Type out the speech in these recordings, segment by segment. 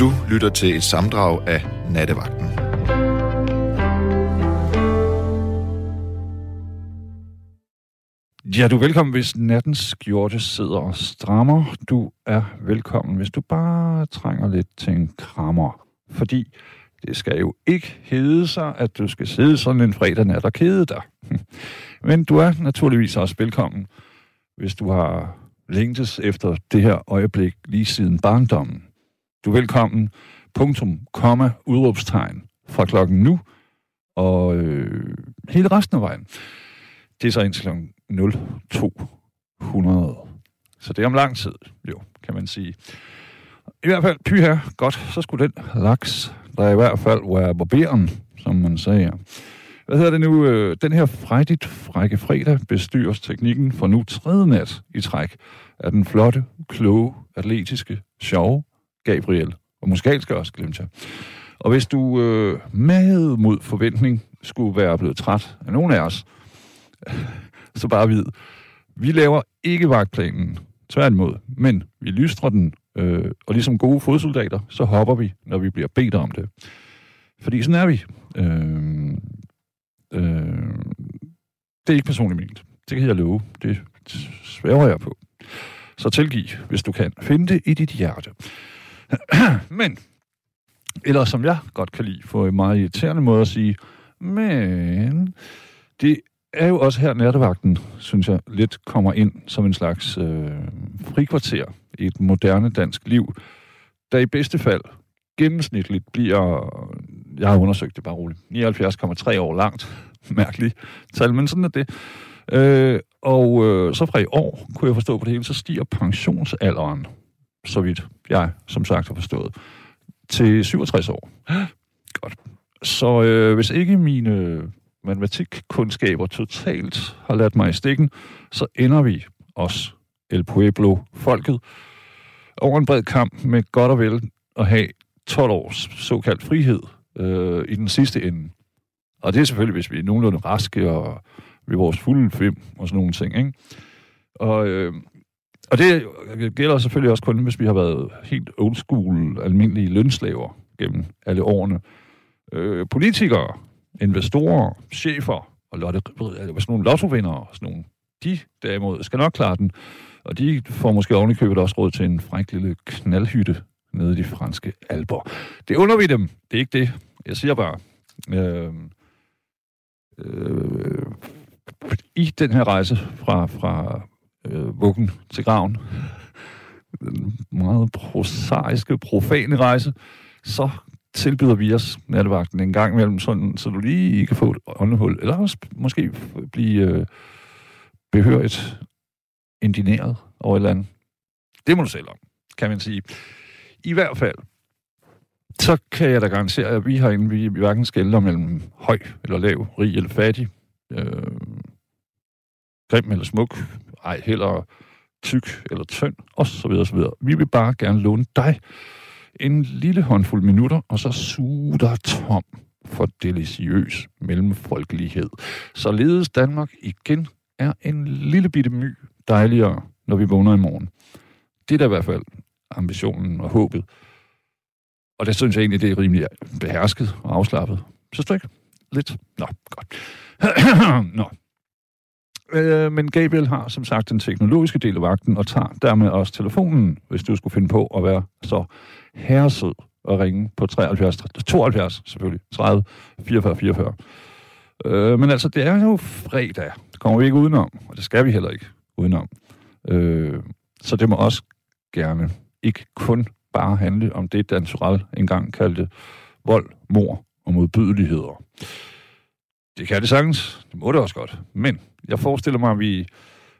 Du lytter til et samdrag af Nattevagten. Ja, du er velkommen, hvis nattens skjorte sidder og strammer. Du er velkommen, hvis du bare trænger lidt til en krammer. Fordi det skal jo ikke hede sig, at du skal sidde sådan en fredag nat og kede dig. Men du er naturligvis også velkommen, hvis du har længtes efter det her øjeblik lige siden barndommen. Du er velkommen, punktum, komma, udråbstegn fra klokken nu, og øh, hele resten af vejen. Det er så indtil klokken 0200. Så det er om lang tid, jo, kan man sige. I hvert fald, py her, godt, så skulle den laks, der i hvert fald var barberen, som man sagde. Hvad hedder det nu? Øh, den her frejdigt frække fredag bestyres teknikken for nu tredje nat i træk af den flotte, kloge, atletiske, sjove Gabriel. Og musikalske også, glemte jeg. Og hvis du øh, med mod forventning skulle være blevet træt af nogen af os, så bare vid, vi laver ikke vagtplanen, tværtimod, men vi lystrer den, øh, og ligesom gode fodsoldater, så hopper vi, når vi bliver bedt om det. Fordi sådan er vi. Øh, øh, det er ikke personligt ment. Det kan jeg love. Det sværger jeg på. Så tilgiv, hvis du kan. Find det i dit hjerte. men, eller som jeg godt kan lide, for en meget irriterende måde at sige, men det er jo også her nattevagten, synes jeg, lidt kommer ind som en slags øh, frikvarter i et moderne dansk liv, der i bedste fald gennemsnitligt bliver, jeg har undersøgt det bare roligt, 79,3 år langt, mærkeligt tal, men sådan er det. Øh, og øh, så fra i år, kunne jeg forstå på det hele, så stiger pensionsalderen, så vidt jeg som sagt har forstået, til 67 år. Godt. Så øh, hvis ikke mine matematikkundskaber totalt har ladt mig i stikken, så ender vi os, El Pueblo, folket, over en bred kamp med godt og vel at have 12 års såkaldt frihed øh, i den sidste ende. Og det er selvfølgelig, hvis vi er nogenlunde raske og ved vores fulde fem og sådan nogle ting. Ikke? Og, øh, og det gælder selvfølgelig også kun, hvis vi har været helt old school, almindelige lønslaver gennem alle årene. Øh, politikere, investorer, chefer og lotte, sådan nogle lottovindere, og sådan nogle, de derimod skal nok klare den. Og de får måske ovenikøbet også råd til en fræk lille knaldhytte nede i de franske alber. Det under vi dem. Det er ikke det. Jeg siger bare, øh, øh, i den her rejse fra, fra øh, vuggen til graven, den meget prosaiske, profane rejse, så tilbyder vi os nattevagten en gang imellem, sådan, så du lige kan få et åndehul, eller også måske blive øh, behørigt indineret over et eller andet. Det må du selv om, kan man sige. I hvert fald, så kan jeg da garantere, at vi herinde, vi, vi hverken skælder mellem høj eller lav, rig eller fattig, øh, grim eller smuk, ej heller tyk eller tynd, og så videre, videre. Vi vil bare gerne låne dig en lille håndfuld minutter, og så suge dig tom for deliciøs mellemfolkelighed. Således Danmark igen er en lille bitte my dejligere, når vi vågner i morgen. Det er da i hvert fald ambitionen og håbet. Og det synes jeg egentlig, det er rimelig behersket og afslappet. Så du ikke? Lidt? Nå, godt. Nå. Øh, men Gabriel har som sagt den teknologiske del af vagten, og tager dermed også telefonen, hvis du skulle finde på at være så herresød og ringe på 73, 72 selvfølgelig, 30, 44, 44. Øh, men altså, det er jo fredag. Det kommer vi ikke udenom, og det skal vi heller ikke udenom. Øh, så det må også gerne ikke kun bare handle om det, Dan Turell engang kaldte vold, mor og modbydeligheder. Det kan det sagtens. Det må det også godt. Men jeg forestiller mig, at vi,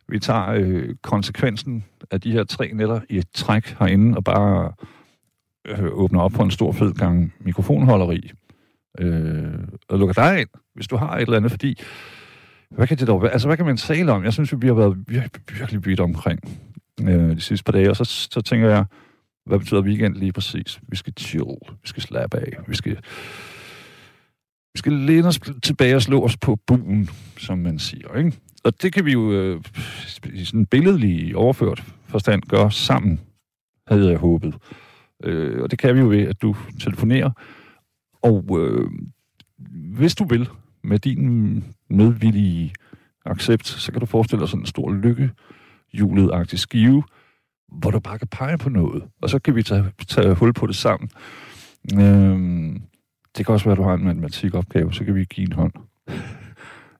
vi tager øh, konsekvensen af de her tre nætter i et træk herinde og bare øh, åbner op på en stor fed gang mikrofonholderi. Øh, og lukker dig ind, hvis du har et eller andet, fordi hvad kan det dog være? Altså, hvad kan man tale om? Jeg synes, vi har været virkelig, virkelig vidt omkring øh, de sidste par dage, og så, så tænker jeg, hvad betyder weekend lige præcis? Vi skal chill, vi skal slappe af, vi skal, vi skal læne os tilbage og slå os på buen, som man siger, ikke? Og det kan vi jo øh, i sådan billedlig overført forstand gøre sammen, havde jeg håbet. Øh, og det kan vi jo ved, at du telefonerer. Og øh, hvis du vil, med din medvillige accept, så kan du forestille dig sådan en stor lykke hjulet skive, hvor du bare kan pege på noget, og så kan vi tage, tage hul på det sammen. Øhm, det kan også være, at du har en matematikopgave, så kan vi give en hånd.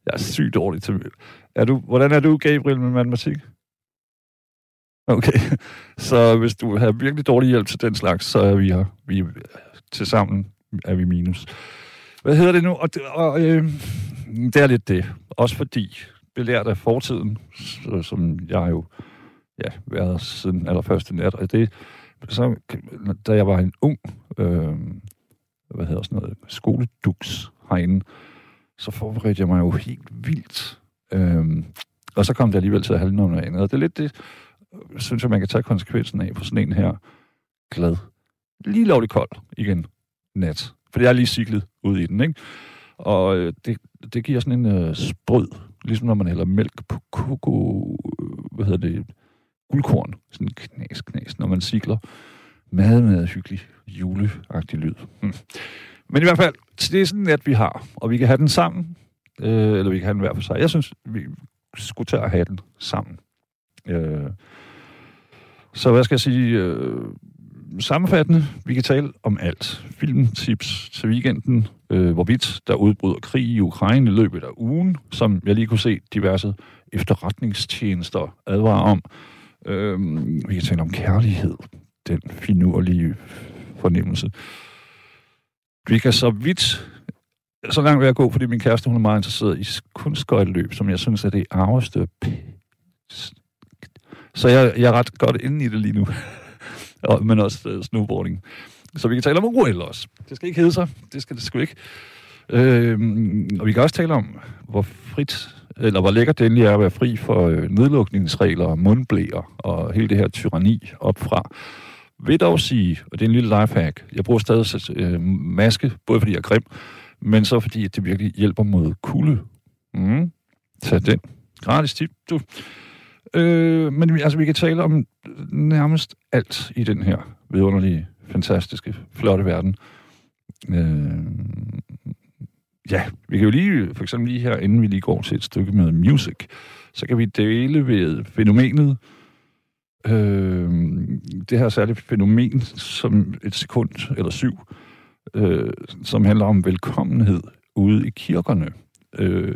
Jeg er sygt dårlig til... Er du, hvordan er du, Gabriel, med matematik? Okay, så hvis du har virkelig dårlig hjælp til den slags, så er vi her. Vi, til sammen er vi minus. Hvad hedder det nu? Og, og øh, det er lidt det. Også fordi, belært af fortiden, som jeg jo ja, været siden allerførste nat, og det, så, da jeg var en ung, øh, hvad hedder sådan noget, skoleduks herinde, så forberedte jeg mig jo helt vildt. Øhm, og så kom det alligevel til at handle om noget andet. Og det er lidt det, synes jeg, man kan tage konsekvensen af på sådan en her glad. Lige lovlig kold igen nat. For jeg er lige cyklet ud i den, ikke? Og øh, det, det giver sådan en øh, sprød, ligesom når man hælder mælk på koko, øh, hvad hedder det, guldkorn. Sådan knas, knas, når man cykler. Meget, meget hyggelig, juleagtig lyd. Mm. Men i hvert fald, det er sådan, at vi har, og vi kan have den sammen, øh, eller vi kan have den hver for sig. Jeg synes, vi skulle tage at have den sammen. Øh, så hvad skal jeg sige? Øh, sammenfattende, vi kan tale om alt. Filmtips til weekenden, øh, hvorvidt der udbryder krig i Ukraine i løbet af ugen, som jeg lige kunne se diverse efterretningstjenester advarer om. Øh, vi kan tale om kærlighed, den finurlige fornemmelse. Vi kan så vidt, så langt vil jeg gå, fordi min kæreste hun er meget interesseret i kunstskøjteløb, som jeg synes er det arveste så jeg, jeg er ret godt inde i det lige nu. og, men også øh, snowboarding. Så vi kan tale om OL også. Det skal ikke hedde sig. Det skal det sgu ikke. Øhm, og vi kan også tale om, hvor frit, eller hvor lækkert det endelig er at være fri for øh, nedlukningsregler, mundblæer og hele det her tyranni opfra. Vil dog sige, og det er en lille lifehack, jeg bruger stadig øh, maske, både fordi jeg er grim, men så fordi det virkelig hjælper mod kulde. Mm. Tag den. Gratis tip, du. Øh, men altså, vi kan tale om nærmest alt i den her vidunderlige, fantastiske, flotte verden. Øh, ja, vi kan jo lige, for eksempel lige her, inden vi lige går til et stykke med music, så kan vi dele ved fænomenet, øh, det her særlige fænomen, som et sekund eller syv, øh, som handler om velkommenhed ude i kirkerne. Øh,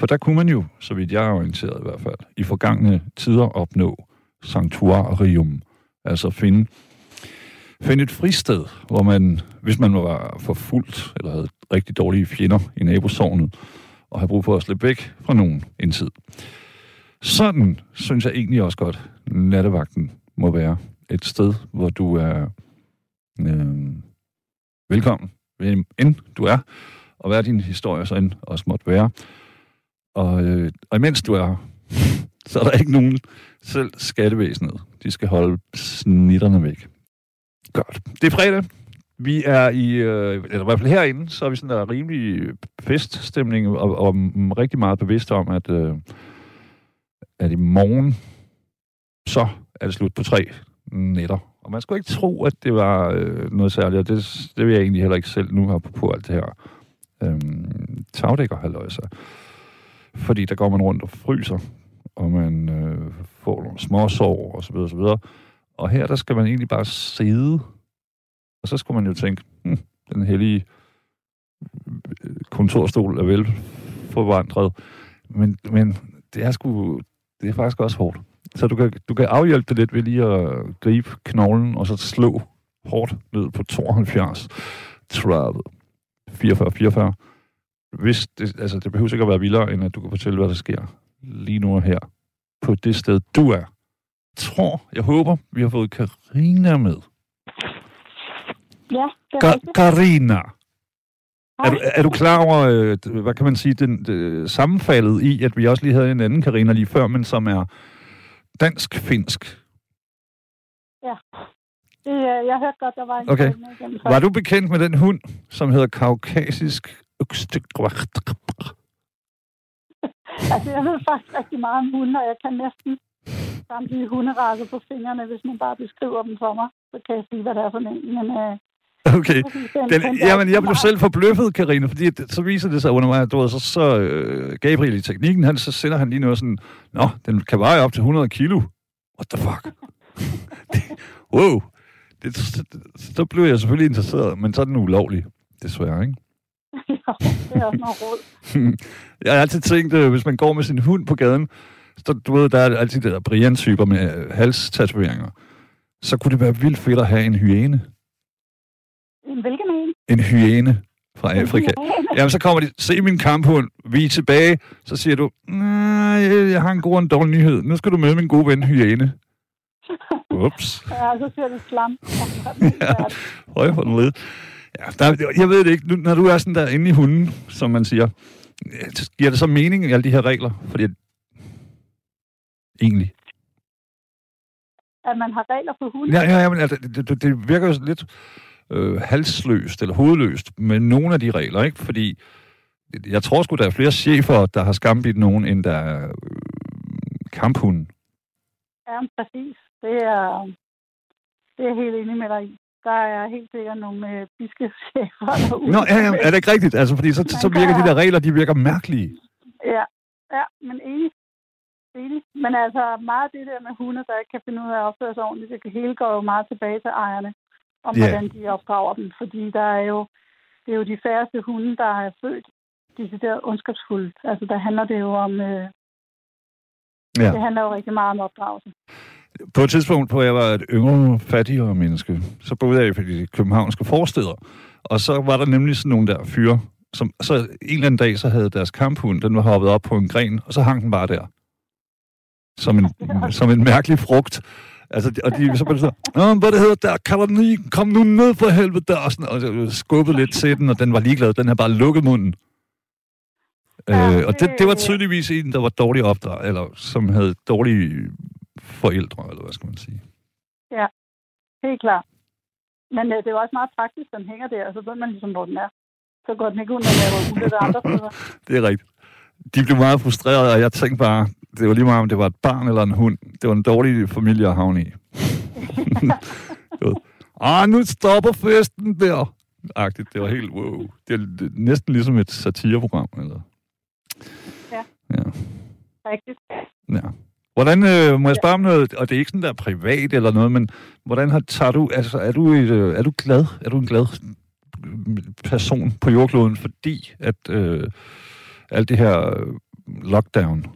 for der kunne man jo, så vidt jeg er orienteret i hvert fald, i forgangne tider opnå sanctuarium, altså finde, finde et fristed, hvor man, hvis man var forfulgt eller havde rigtig dårlige fjender i nabosovnet, og havde brug for at slippe væk fra nogen en tid. Sådan synes jeg egentlig også godt, nattevagten må være et sted, hvor du er øh, velkommen, end du er, og hvad din historie så end også måtte være. Og, øh, og imens du er så er der ikke nogen, selv skattevæsenet, de skal holde snitterne væk. Godt. Det er fredag. Vi er i, øh, eller i hvert fald herinde, så er vi sådan der rimelig feststemning, og, og rigtig meget bevidste om, at, øh, at i morgen, så er det slut på tre nætter. Og man skulle ikke tro, at det var øh, noget særligt, og det, det vil jeg egentlig heller ikke selv nu have på, på alt det her øh, tagdækker halløjse. Fordi der går man rundt og fryser, og man øh, får nogle småsår og så videre, og så videre. Og her, der skal man egentlig bare sidde, og så skulle man jo tænke, hm, den hellige øh, kontorstol er vel forvandret. Men, men det er sgu, det er faktisk også hårdt. Så du kan, du kan afhjælpe det lidt ved lige at gribe knoglen, og så slå hårdt ned på 72, 30, 44, 44 hvis det, altså, det behøver ikke at være vildere, end at du kan fortælle, hvad der sker lige nu og her på det sted, du er. Jeg tror, jeg håber, vi har fået Karina med. Ja, det er Ka- Karina. Er du, er du klar over, øh, hvad kan man sige, den, det, sammenfaldet i, at vi også lige havde en anden Karina lige før, men som er dansk-finsk? Ja, det, jeg hørte godt, der var en Okay. Var du bekendt med den hund, som hedder kaukasisk altså, jeg ved faktisk rigtig meget om hunde, og jeg kan næsten samtlige hunderaser på fingrene, hvis man bare beskriver dem for mig. Så kan jeg sige, hvad det er for en. Men øh, Okay. Den, jamen, jeg blev selv forbløffet, Karina, fordi det, så viser det sig under mig, at du ved, så, så uh, Gabriel i teknikken, han, så sender han lige noget sådan, Nå, den kan veje op til 100 kilo. What the fuck? det, wow. Det, så, så blev jeg selvfølgelig interesseret, men så er den ulovlig, desværre, ikke? jo, det er også noget råd. jeg har altid tænkt, øh, hvis man går med sin hund på gaden, så du ved, der er altid de der Brian-typer med øh, halstatoveringer. Så kunne det være vildt fedt at have en hyæne. En hvilken en? En hyæne fra Afrika. Jamen, så kommer de, se min kamphund, vi er tilbage. Så siger du, nej, jeg har en god og en dårlig nyhed. Nu skal du med min gode ven hyæne. Ups. ja, så siger det slam. ja, høj for den led. Ja, der, jeg ved det ikke. Nu, når du er sådan der inde i hunden, som man siger, giver det så mening i alle de her regler? Fordi egentlig. At man har regler for hunden? Ja, ja, ja men altså, det, det, det virker jo lidt øh, halsløst eller hovedløst med nogle af de regler, ikke? Fordi jeg tror sgu, der er flere chefer, der har skambidt nogen, end der er øh, kamphunden. Ja, præcis. Det er, det er jeg helt enig med dig i. Der er helt sikkert nogle øh, biske chefer derude. Nå, ja, ja, er det ikke rigtigt? Altså, fordi så, så virker de der regler, de virker mærkelige. Ja, ja, men enig. enig. Men altså, meget af det der med hunde, der ikke kan finde ud af at opføre sig ordentligt, det hele går jo meget tilbage til ejerne om yeah. hvordan de opdrager dem. Fordi der er jo, det er jo de færreste hunde, der er født decideret ondskabsfuldt. Altså, der handler det jo om... Øh, ja. Det handler jo rigtig meget om opdragelse. På et tidspunkt, hvor jeg var et yngre, fattigere menneske, så boede jeg i de københavnske forsteder. Og så var der nemlig sådan nogle der fyre, som så en eller anden dag, så havde deres kamphund, den var hoppet op på en gren, og så hang den bare der. Som en, som en mærkelig frugt. Altså, og de så bare så, hvad det hedder der, kan du lige komme nu ned for helvede der, og, sådan, og så skubbede lidt til den, og den var ligeglad, den havde bare lukket munden. Ja, øh, og det, det var tydeligvis en, der var dårlig opdrag, eller som havde dårlige forældre, eller hvad skal man sige. Ja, helt klart. Men øh, det er jo også meget praktisk, den hænger der, og så ved man ligesom, hvor den er. Så går den ikke ud, når jeg var ude andre steder. det er rigtigt. De blev meget frustrerede, og jeg tænkte bare, det var lige meget, om det var et barn eller en hund. Det var en dårlig familie at havne i. ah, nu stopper festen der. Agtigt. Det var helt wow. Det er næsten ligesom et satireprogram. Eller? Ja. Ja. Rigtigt. Ja. Hvordan, øh, må jeg spørge om noget, og det er ikke sådan der privat eller noget, men hvordan har, tager du, altså er du, et, øh, er du glad, er du en glad person på jordkloden, fordi at øh, alt det her øh, lockdown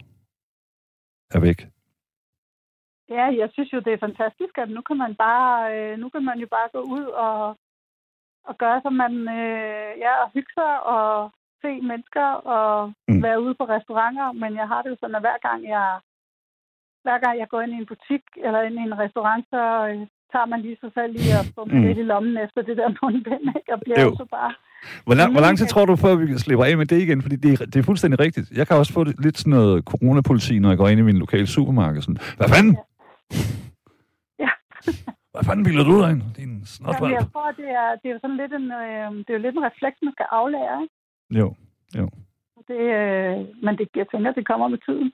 er væk. Ja, jeg synes jo, det er fantastisk, at nu kan man bare, øh, nu kan man jo bare gå ud og, og gøre, som man, øh, ja, og hygge sig og se mennesker og mm. være ude på restauranter. Men jeg har det jo sådan, at hver gang jeg, hver gang jeg går ind i en butik eller ind i en restaurant, så øh, tager man lige sig selv lige og får mm. lidt i lommen efter det der mundbind, ikke? Og bliver jo. så bare hvor lang, hvor lang tid tror du, før vi slipper af med det igen? Fordi det er, det er fuldstændig rigtigt. Jeg kan også få lidt sådan noget coronapoliti, når jeg går ind i min lokale supermarked. Sådan, Hvad fanden? Ja. Hvad fanden bilder du dig ind? Din Jamen, jeg tror, det er, det er jo sådan lidt en, øh, det er jo lidt en refleks, man skal aflære, ikke? Jo, jo. Det, øh, men det, jeg tænker, det kommer med tiden.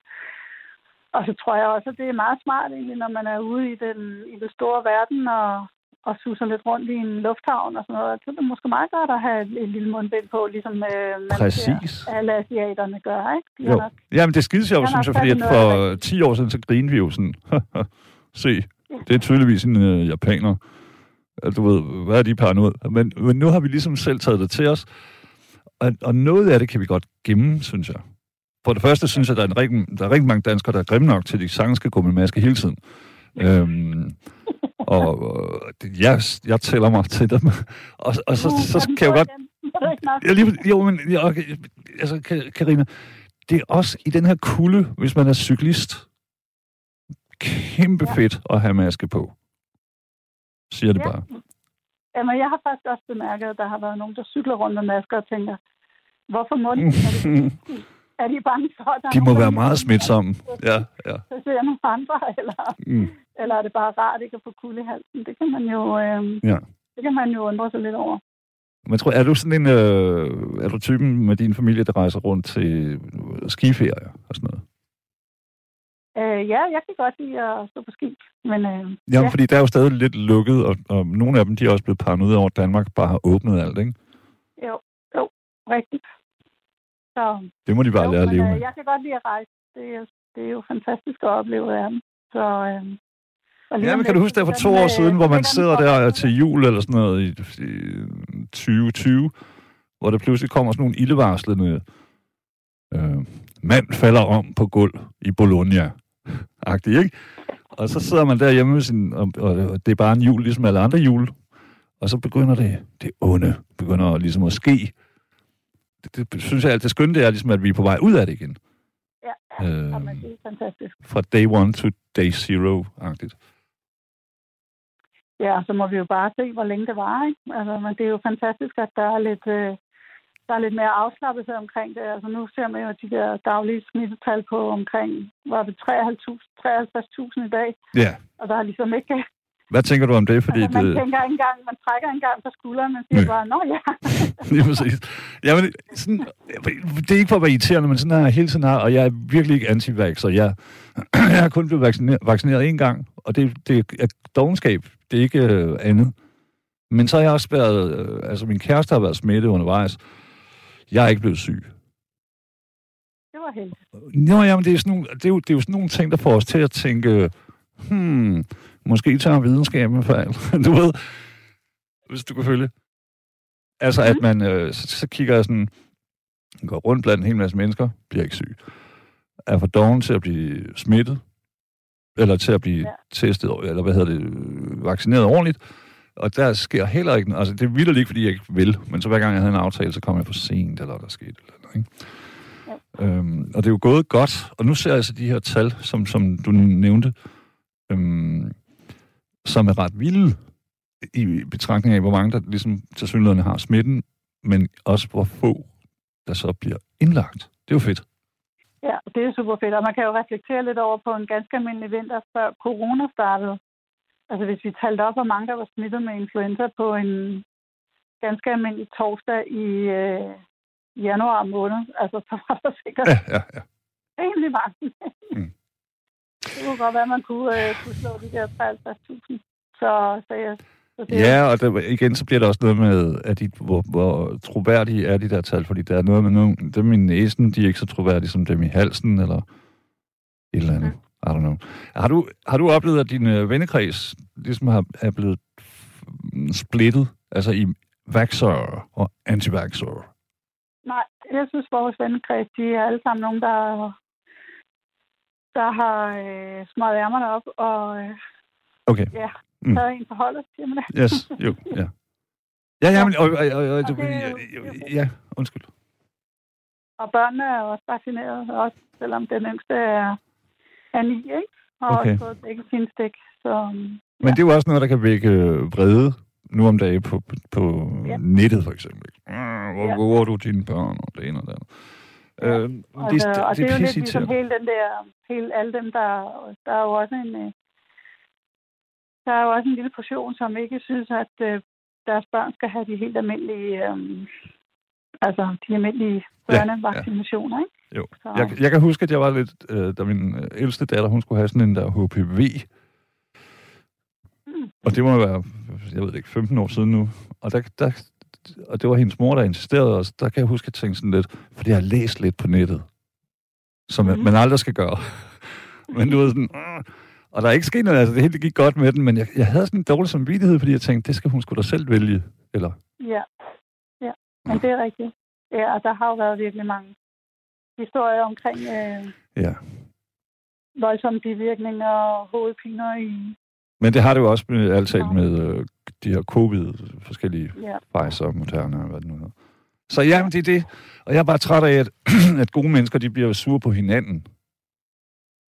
Og så tror jeg også, at det er meget smart egentlig, når man er ude i den, i den store verden og, og suser lidt rundt i en lufthavn og sådan noget. Så er det måske meget godt at have et lille mundbind på, ligesom øh, man Præcis. ser alle asiaterne gør, ikke? De jo. Nok, Jamen, det er sjovt, synes jeg, fordi at for 10 år siden, så grinede vi jo sådan, se, det er tydeligvis en uh, japaner. Du ved, hvad er de paranoid? Men, men nu har vi ligesom selv taget det til os, og, og noget af det kan vi godt gemme, synes jeg. For det første synes jeg, at der er, en der er rigtig mange danskere, der er grimme nok til, at de sagtens skal gå med maske hele tiden. øhm, og øh, jeg, jeg tæller mig til dem. og, og så, så, så kan jeg jo godt... Jeg lige, jo, men ja, okay, altså, Karina, det er også i den her kulde, hvis man er cyklist, kæmpe fedt at have maske på. Siger det ja. bare. Jamen, jeg har faktisk også bemærket, at der har været nogen, der cykler rundt med masker og tænker, hvorfor må de? Er de bange for, at der De må være meget smitsomme. Ja, ja. Så ser jeg nogle andre, eller, mm. eller er det bare rart ikke at få kulde i halsen? Det kan man jo, øh, ja. det kan man jo undre sig lidt over. Men tror, er du sådan en, øh, er du typen med din familie, der rejser rundt til skiferie og sådan noget? Øh, ja, jeg kan godt lide at stå på ski. Men, øh, Jamen, ja. fordi der er jo stadig lidt lukket, og, og nogle af dem, de er også blevet paranoid over, at Danmark bare har åbnet alt, ikke? Jo, jo, rigtigt. Så, Det må de bare jo, lære at leve øh, med. Jeg kan godt lide at rejse. Det er, det er jo fantastisk at opleve verden. Så, øh, Ja, men kan du huske det for to år øh, siden, hvor man sidder der til jul eller sådan noget i, i 2020, hvor der pludselig kommer sådan nogle ildevarslende øh, mand falder om på gulv i Bologna. Agtigt, ikke? Og så sidder man der hjemme med sin, og, og, og det er bare en jul, ligesom alle andre jul. Og så begynder det, det onde, begynder ligesom at ske. Det, det synes jeg alt det skønne, det er ligesom, at vi er på vej ud af det igen. Ja, Øh, jamen, det er fantastisk. fra day one to day zero-agtigt. Ja, så må vi jo bare se, hvor længe det var, ikke? Altså, men det er jo fantastisk, at der er lidt, øh, der er lidt mere afslappethed omkring det. Altså, nu ser man jo de der daglige smittetal på omkring, var det 53.000 i dag, Ja. og der er ligesom ikke... Hvad tænker du om det? Fordi altså, man det, tænker engang, man trækker engang på skulderen, man siger Nej. bare, nå ja. Lige præcis. Jamen, sådan, det er ikke for at være irriterende, men sådan er jeg hele tiden her, og jeg er virkelig ikke anti -vaxxer. Jeg, jeg har kun blevet vaccineret, vaccineret én gang, og det, det er dogenskab. Det er ikke øh, andet. Men så har jeg også været... Øh, altså, min kæreste har været smittet undervejs. Jeg er ikke blevet syg. Det var heldigt. Nå, jamen, det er, sådan nogle, det, er jo, det er jo sådan nogle ting, der får os til at tænke, hmm, måske tager videnskaben fejl. du ved, hvis du kan følge. Altså, at man, øh, så, så kigger sådan, går rundt blandt en hel masse mennesker, bliver ikke syg. Er for doven til at blive smittet, eller til at blive Ja. ja. testet, eller hvad hedder det, vaccineret ordentligt. Og der sker heller ikke, altså det vildt ikke, fordi jeg ikke vil, men så hver gang jeg havde en aftale, så kom jeg for sent, eller der skete et eller andet, ikke? Øhm, og det er jo gået godt, og nu ser jeg så de her tal, som, som du nævnte, øhm, som er ret vilde i betragtning af, hvor mange der ligesom til synligheden har smitten, men også hvor få, der så bliver indlagt. Det er jo fedt. Ja, det er super fedt, og man kan jo reflektere lidt over på en ganske almindelig vinter, før corona startede. Altså hvis vi talte op, hvor mange der var smittet med influenza på en ganske almindelig torsdag i øh, januar måned, altså så var der sikkert Ja, ja, ja. rimelig mange. Mm. Det kunne godt være, at man kunne, øh, kunne slå de der 53.000. Så, så, jeg, Ja, og der, igen, så bliver der også noget med, at de, hvor, hvor troværdige er de der tal, fordi der er noget med nogle, dem i næsen, de er ikke så troværdige som dem i halsen, eller et eller andet. I don't know. Har du, har du oplevet, at din øh, vennekreds ligesom har, er blevet splittet, altså i vaxxere og anti -vaxxere? Nej, jeg synes, vores vennekreds, de er alle sammen nogen, der, der har øh, smøget ærmerne op og øh, Okay, ja, Mm. taget en på holdet, siger man det. yes, jo, ja. Ja, ja, men, og, og, og, og, Og det er ja, er ja, undskyld. Og børnene er også vaccineret, også selvom den yngste er, er ni, ikke? Og Okay. også fået begge sine stik. Så øhm, Men det er jo også noget, der kan vække øh, vrede nu om dagen på, på Ja. nettet, for eksempel. Ah, Hvor Ja. våger du dine børn, og det ene og det andet. Ja. Øh, og, det, det, og det, er jo lidt ligesom hele den der, hele alle dem, der, der er jo også en, øh, der er jo også en lille portion, som ikke synes, at øh, deres børn skal have de helt almindelige, øh, altså de almindelige Ja, ja. børnevaccinationer, ikke? Jo. Så, Jeg, jeg kan huske, at jeg var lidt, øh, da min øh, ældste datter, hun skulle have sådan en der HPV. Mm. Og det må være, jeg ved det ikke, 15 år siden nu. Og, der, der, og det var hendes mor, der insisterede, og der kan jeg huske, at jeg tænkte sådan lidt, fordi jeg har læst lidt på nettet, som mm. man aldrig skal gøre. men du ved sådan, og der er ikke sket noget, altså det hele gik godt med den, men jeg, jeg havde sådan en dårlig samvittighed, fordi jeg tænkte, det skal hun sgu da selv vælge. Eller, Ja, ja. Men det er rigtigt. Ja, og der har jo været virkelig mange historier omkring øh, ja. voldsomme bivirkninger og hovedpiner i... Men det har det jo også med, alt talt med øh, de her covid, forskellige Ja, Pfizer, Moderna, hvad det nu hedder. Så ja, men det er det. Og jeg er bare træt af, at, at gode mennesker, de bliver sure på hinanden.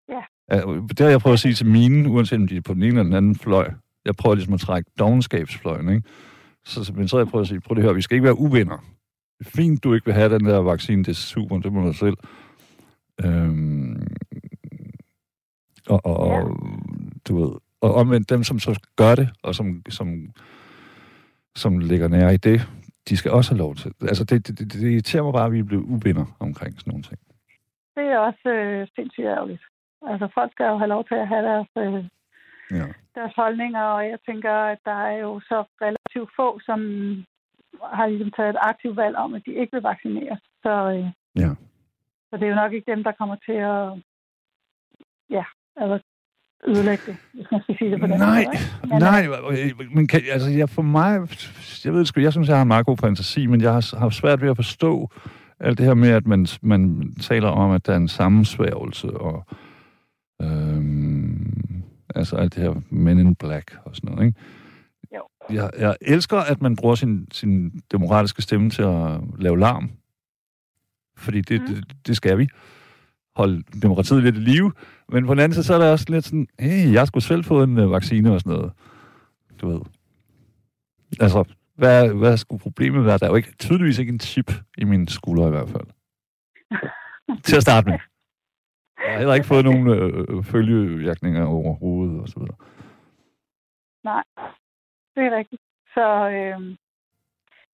Ja. Ja, Det har jeg prøvet at sige til mine, uanset om de er på den ene eller den anden fløj. Jeg prøver ligesom at trække dogenskabsfløjen, ikke? Så, så- men så har jeg prøvet at sige, prøv det her, vi skal ikke være uvenner. Det er fint, du ikke vil have den der vaccine, det er super, det må du selv. Øhm, og, og, ja. du ved, og omvendt dem, som så gør det, og som, som, som ligger nær i det, de skal også have lov til. Altså, det, det, det, det irriterer mig bare, at vi er blevet uvenner omkring sådan nogle ting. det er også øh, sindssygt ærgerligt. Altså, folk skal jo have lov til at have deres, øh, Ja. deres holdninger, og jeg tænker, at der er jo så relativt få, som har ligesom taget et aktivt valg om, at de ikke vil vaccineres. Så, øh, Ja. så det er jo nok ikke dem, der kommer til at ja, altså, ødelægge det, hvis man skal sige det på den Nej, måde. Men, nej, øh, men kan, altså, jeg, for mig, jeg ved sgu, jeg synes, jeg har en meget god fantasi, men jeg har, har svært ved at forstå alt det her med, at man, man taler om, at der er en sammensværgelse, og øhm, altså alt det her Men in Black og sådan noget, ikke? Jo. Jeg, jeg elsker, at man bruger sin, sin demokratiske stemme til at lave larm, fordi det, Mm. det, det skal vi. Holde demokratiet lidt i live. Men på den anden side, så er der også lidt sådan, hey, jeg skulle selv få en øh, vaccine og sådan noget. Du ved. Altså, hvad, hvad skulle problemet være? Der er jo ikke, tydeligvis ikke en chip i min skulder i hvert fald. Til at starte med. Jeg har heller ikke fået nogen øh, følgevirkninger overhovedet og så videre. Nej, det er rigtigt. Så øh,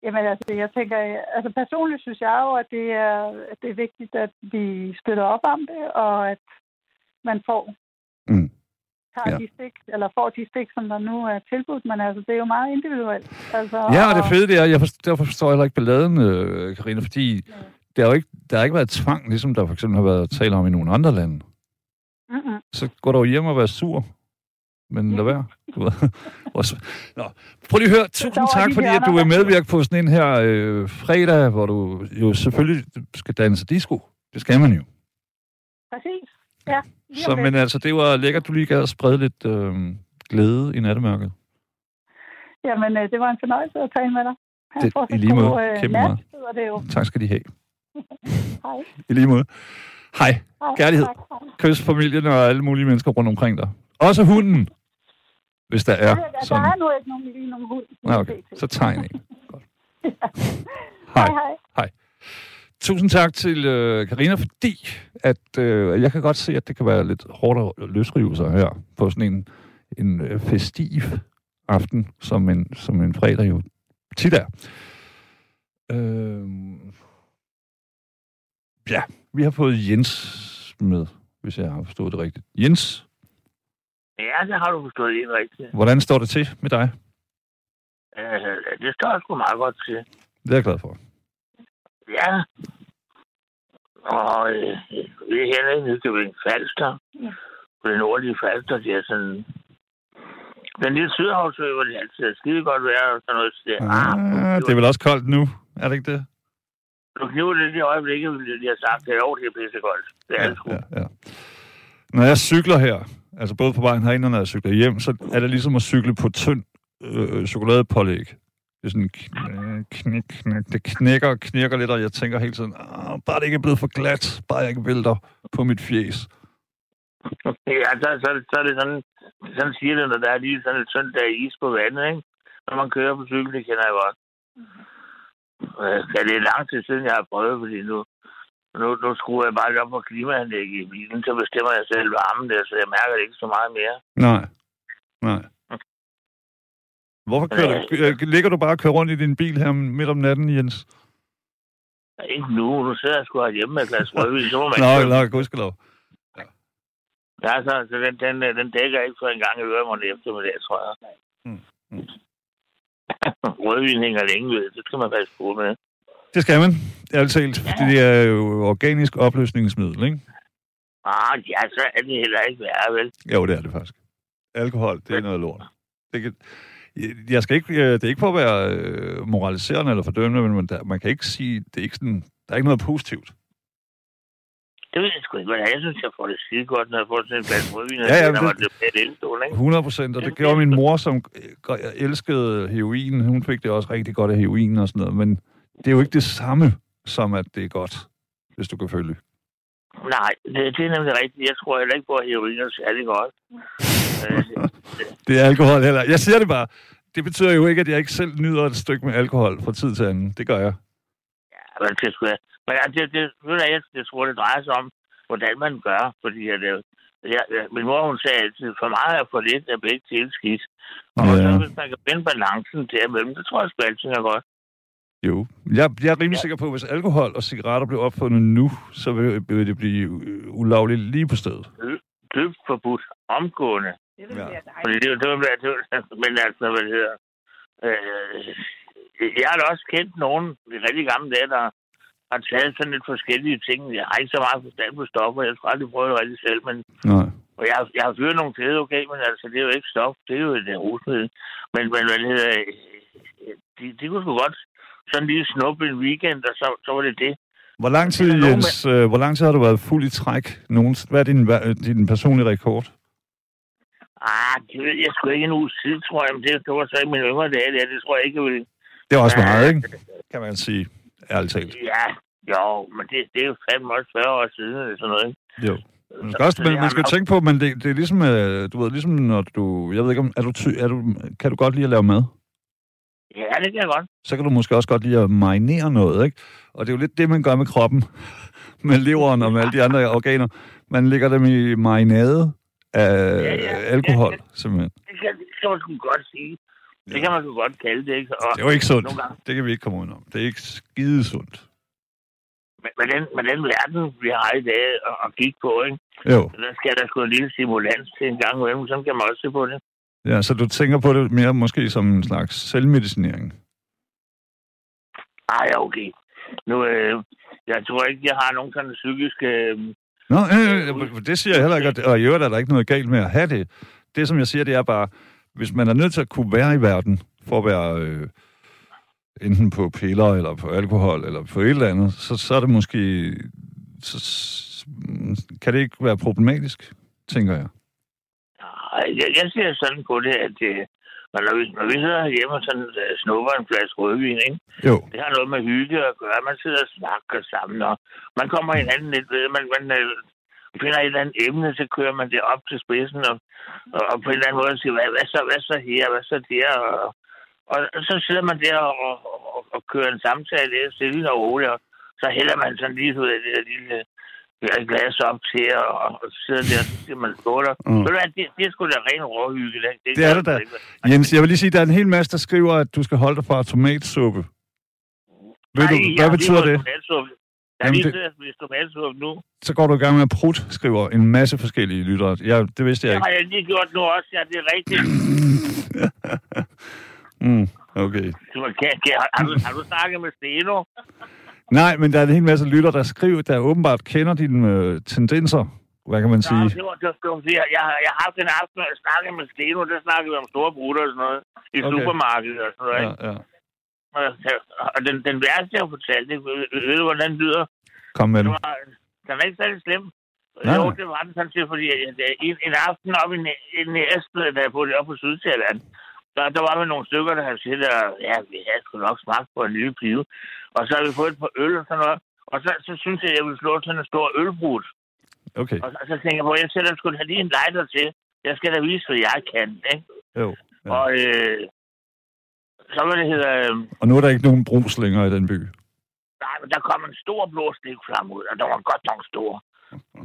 jamen, altså, jeg tænker, altså personligt synes jeg jo, at det er, at det er vigtigt, at vi støtter op om det, og at man får Mm. tager Ja. de stik, eller får de stik, som der nu er tilbudt, men altså, det er jo meget individuelt. Altså, Ja, og det fede det er, jeg forstår, derfor forstår jeg heller ikke balladen, øh, Karina, fordi der, er jo ikke, der har ikke været tvang, ligesom der for eksempel har været tale om i nogle andre lande. Mm-mm. Så går du hjem og være sur. Men lad være. Du ved. Nå. Prøv lige at høre. Tusind tak, fordi at du der- medvirke på sådan en her øh, fredag, hvor du jo selvfølgelig skal danse disco. Det skal man jo. Præcis. Ja, Så, men altså, det var lækkert, du lige gad at sprede lidt øh, glæde i nattemørket. Jamen, øh, det var en fornøjelse at tale med dig. Ha' Det- i lige måde. god, øh, Kæmpe nat, meget. hedder det jo. Tak skal de have. Hej. I lige måde. Hej. Hej. Kærlighed. Tak. Kys familien og alle mulige mennesker rundt omkring dig. Også hunden, hvis der er Ja, der, der sådan. er nu ikke nogen lige nogen hund. Nå, okay. Så tegn en. Godt. Hej, Hej. hej. Tusind tak til øh, Karina, fordi at øh, jeg kan godt se, at det kan være lidt hårdt at løsrive sig her på sådan en, en øh, festiv aften, som en, som en fredag jo tit er. Øh, ja, vi har fået Jens med, hvis jeg har forstået det rigtigt. Jens, Ja, det har du forstået helt rigtigt. hvordan står det til med dig? Øh, det står sgu meget godt til. Det er jeg glad for. Ja. Og øh, vi er hernede i Nykøbing Falster. Ja. På det nordlige Falster, det er sådan... Den lille sydhavsø, hvor det altid er skide godt vejr og sådan noget. Så det, Ah, det er vel også koldt nu, er det ikke det? Du kniver det i øjeblikket, vil jeg have sagt, det er jo, det er pissekoldt. Det er Ja, det sgu. ja, ja. Når jeg cykler her, altså både på vejen herind og når jeg cykler hjem, så er det ligesom at cykle på tynd øh, chokoladepålæg. Det er sådan knæk, knæk. Det knækker og knirker lidt, og jeg tænker hele tiden, ah, bare det ikke er blevet for glat, bare jeg ikke vælter på mit fjes. Ja, så, så, så er det sådan, sådan siger det, når der er lige sådan et tyndt der is på vandet, ikke? Når man kører på cykel, det kender jeg godt. Øh, ja, det er lang tid siden, jeg har prøvet, fordi nu, nu, nu skruer jeg bare op på klimaanlæg i bilen, så bestemmer jeg selv varmen der, så jeg mærker det ikke så meget mere. Nej, nej. Hvorfor kører du, øh, ligger du bare og kører rundt i din bil her midt om natten, Jens? Ikke nu, nu sidder jeg sgu hjemme med et glas rødvin, så må man Nå, nå, gudskelov. Ja, så, så den, den, den dækker ikke for en gang i øremånden eftermiddag, tror jeg. Mm, mm. Rødvin hænger længe ved, det skal man passe på med. Det skal man, ærligt talt. fordi Det er jo organisk opløsningsmiddel, ikke? Ah, ja, så er det heller ikke værre, vel? Jo, det er det faktisk. Alkohol, det er noget lort. Det, kan, jeg skal ikke, øh, det er ikke for at være øh, moraliserende eller fordømmende, men man, man kan ikke sige, det er ikke sådan, der er ikke noget positivt. Det ved jeg sgu ikke, det er. Jeg synes, jeg får det skide godt, når jeg får sådan en glas rødvin. Ja, ja, når det- man bliver et elstol, ikke? 100 procent, og det gjorde min mor, som øh, elskede heroin. Hun fik det også rigtig godt af heroin og sådan noget, men det er jo ikke det samme, som at det er godt, hvis du kan følge. Nej, det, det er nemlig rigtigt. Jeg tror heller ikke på, at heroin er særlig godt. Det er alkohol heller. Jeg siger det bare. Det betyder jo ikke, at jeg ikke selv nyder et stykke med alkohol fra tid til anden. Det gør jeg. men det, skulle jeg. Men ja, det, det, du, jeg, jeg tror, det drejer sig om, hvordan man gør. Fordi øh, jeg, jeg, min mor, hun sagde altid, for meget er for lidt er begge til skidt. Og Ja. så hvis man kan finde balancen derimellem, det tror jeg sgu altid er godt. Jo. Jeg, jeg er rimelig sikker på, at hvis alkohol og cigaretter blev opfundet nu, så vil, vil det blive øh, ulovligt lige på stedet. dybt forbudt omgående. Det vil Ja. være Fordi dejligt. det, det, det, det, det, men altså, hvad det hedder... Øh, jeg har da også kendt nogen i rigtig gamle dage, der har taget sådan lidt forskellige ting. Jeg har ikke så meget forstand på stoffer. Jeg skal aldrig prøve det rigtig selv, men Nej. og jeg, har- jeg har fyret nogle kæder, okay, men altså, det er jo ikke stof. Det er jo et rusmiddel. Men, men hvad det hedder... øh, De, de kunne sgu godt sådan lige snuppe en weekend, og så, så var det det. Hvor lang tid, Jens, øh, hvor lang tid har du været fuld i træk? Nogen, hvad er din, din personlige rekord? Ah, det ved jeg sgu ikke en uge tid, tror jeg. Men det, det var så i mine yngre dage, det, det tror jeg ikke, jeg ville... Det er også meget, ikke? Kan man sige, ærligt talt. Ja, jo, men det, det er jo fandme også 40 år siden, eller sådan noget, ikke? Jo. Man skal, også, man har skal tænke på, men det, det er ligesom, øh, du ved, ligesom når du, jeg ved ikke om, er du, ty, er du, kan du godt lide at lave mad? Ja, det kan jeg godt. Så kan du måske også godt lide at marinere noget, ikke? Og det er jo lidt det, man gør med kroppen, med leveren og med alle de andre organer. Man lægger dem i marinade af Ja, ja. alkohol, Ja, simpelthen. Det kan, det kan man godt sige. Det Ja. kan man sgu godt kalde det, ikke? Og Det er jo ikke sundt. Det kan vi ikke komme ud om. Det er ikke skide sundt. med, med, den, med den verden, vi har i dag at, at kigge på, ikke? Jo. Så der skal der sgu en lille stimulans til en gang imellem, så kan man også se på det. Ja, så du tænker på det mere måske som en slags selvmedicinering. Ja, okay. Nu, øh, jeg tror ikke, jeg har nogen sådan psykiske... Øh, Nå, øh, øh, det siger jeg heller ikke, og- i øvrigt er der ikke noget galt med at have det. Det, som jeg siger, det er bare, hvis man er nødt til at kunne være i verden, for at være øh, enten på piller, eller på alkohol, eller på et eller andet, så, så er det måske... Så, kan det ikke være problematisk, tænker jeg. Jeg, jeg ser sådan på det, at øh, når, vi, når vi sidder hjemme og sådan, øh, snupper en flaske rødvin, ikke? Jo, det har noget med hygge at gøre. Man sidder og snakker sammen, og man kommer hinanden lidt ved. Man, man øh, finder et eller andet emne, så kører man det op til spidsen, og, og, og på en eller anden måde siger, hvad, hvad, så, hvad så her, hvad så der, og, og, så sidder man der og, og, og, og kører en samtale lidt stille og roligt, og så hælder man sådan lige ud af det der lille øh, glas op til, og, og sidder der, og så siger man skåler. Mm. Ved du hvad, det, det er sgu da ren råhygge. Det, Det er det da. Jens, jeg vil lige sige, der er en hel masse, der skriver, at du skal holde dig fra tomatsuppe. Ved du, hvad betyder det? Jeg har Jamen, lige det- tomatsuppe nu. Så går du i gang med at prut, skriver en masse forskellige lyttere. Ja, det vidste jeg Det ikke. har jeg lige gjort nu også, ja, det er rigtigt. Mm, okay. Du, kan, kan, har, har, du, har du snakket med Steno? Nej, men der er en hel masse lytter, der skriver, der åbenbart kender dine øh, tendenser. Hvad kan man sige? var, det var, det var, jeg, jeg, jeg har haft en aften, hvor jeg snakkede med Steno, der snakkede vi om store brutter og sådan noget, i Okay. supermarkedet og sådan noget. Ja, ikke? ja. Og, og den, den værste, jeg har fortalt, det, ved, du, hvordan den lyder? Kom med Det den. var, den er ikke særlig slem. Nej, jo, det var den sådan set, fordi jeg, en, en aften op i, i Næstved, da jeg boede op på Sydsjælland, der, der var vi nogle stykker, der havde siddet og, ja, vi havde sgu nok smagt på en lille pive. Og så har vi fået et par øl og sådan noget. Og så, så synes jeg, jeg ville slå sådan en stor ølbrud. Okay, Og så, så tænker jeg på, jeg sætter sgu da lige en lighter til. Jeg skal da vise, hvad jeg kan, ikke? jo. Ja. Og øh, så hvad det hedder... Øh, Og nu er der ikke nogen brus længere i den by. nej, men der kom en stor blå stikflamme ud, og der var godt nok stor.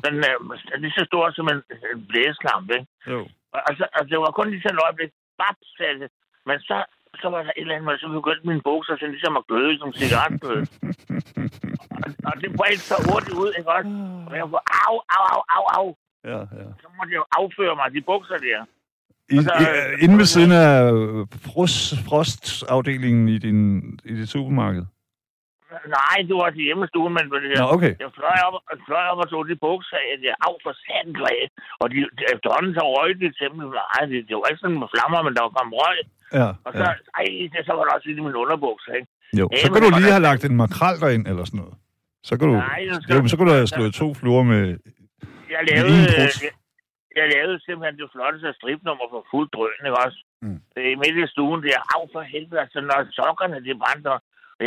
Den øh, er lige så stor som en, en blæslampe, ikke? Jo. Og, og, så, og det var kun lige sådan et øjeblik, bap, sagde det. Men så, så var der et eller andet, så begyndte mine bukser sådan ligesom at gløde som cigaretbøde. og, og det bredte så hurtigt ud, ikke også? Og jeg var, au, au, au, au, au. Ja, ja. Så måtte jeg jo afføre mig de bukser der. I, Og så, i, øh, inde ved siden af øh, frost, frostafdelingen i, din, i dit supermarked. Nej, det var til hjemmestuen, men det Nå, okay. jeg fløj op, jeg fløj op og tog de bukser af, jeg af for satan græd. Og de, de, efterhånden så røg de simpelthen. Nej, det, det var ikke sådan med flammer, men der var kommet røg. Ja, Og så, ja. ej, det, så var der også lidt i mine underbukser, ikke? Jo, Ja, så kan du lige have lagt en makrel derind, eller sådan noget. Så kan du, Nej, skal- jo, men så kan du have slået to fluer med... Jeg Med lavede, brus. jeg, jeg lavede simpelthen det flotteste stripnummer for fuld drøn, ikke også? Mm. I midt i stuen, det er af for helvede, altså når sokkerne, de brændte, og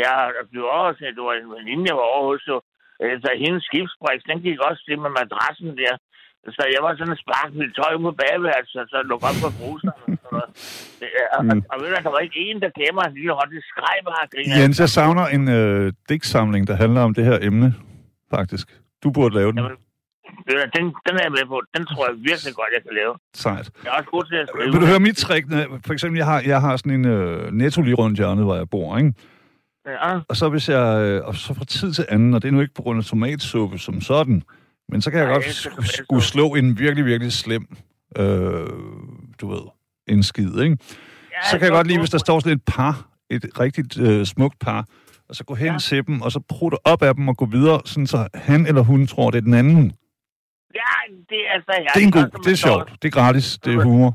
jeg blev overset, det var en veninde, jeg var over hos, jo. Altså, hendes skibsbriks, den gik også til med madrassen der. Så jeg var sådan en spark mit tøj på bagværelset, så lå op på brusen. Og, er- Mm. og, og, ved du, der var ikke en, der mig en lille hånd. Det skreg bare. Jens, jeg savner en øh, digtsamling, der handler om det her emne, faktisk. Du burde lave den. Jamen, ved du, den, den er jeg med på. Den tror jeg virkelig godt, jeg kan lave. Sejt. Jeg er også god til at skrive. Vil du høre mit trick? For eksempel, jeg har, jeg har sådan en øh, netto lige rundt hjørnet, hvor jeg bor, ikke? Ja. Og så hvis jeg, øh, og så fra tid til anden, og det er nu ikke på grund af tomatsuppe som sådan, Men så kan jeg Nej, godt jeg skulle så. slå en virkelig, virkelig slem, øh, du ved, en skid, ikke? Ja, Så kan jeg godt lide, gå hvis der står sådan et par, et rigtigt øh, smukt par, og så gå hen Ja. til dem, og så prutte op af dem og gå videre, sådan så han eller hun tror, det er den anden. Ja, det er altså... Ja, Det er en god, det er sjovt, det er gratis, det er humor.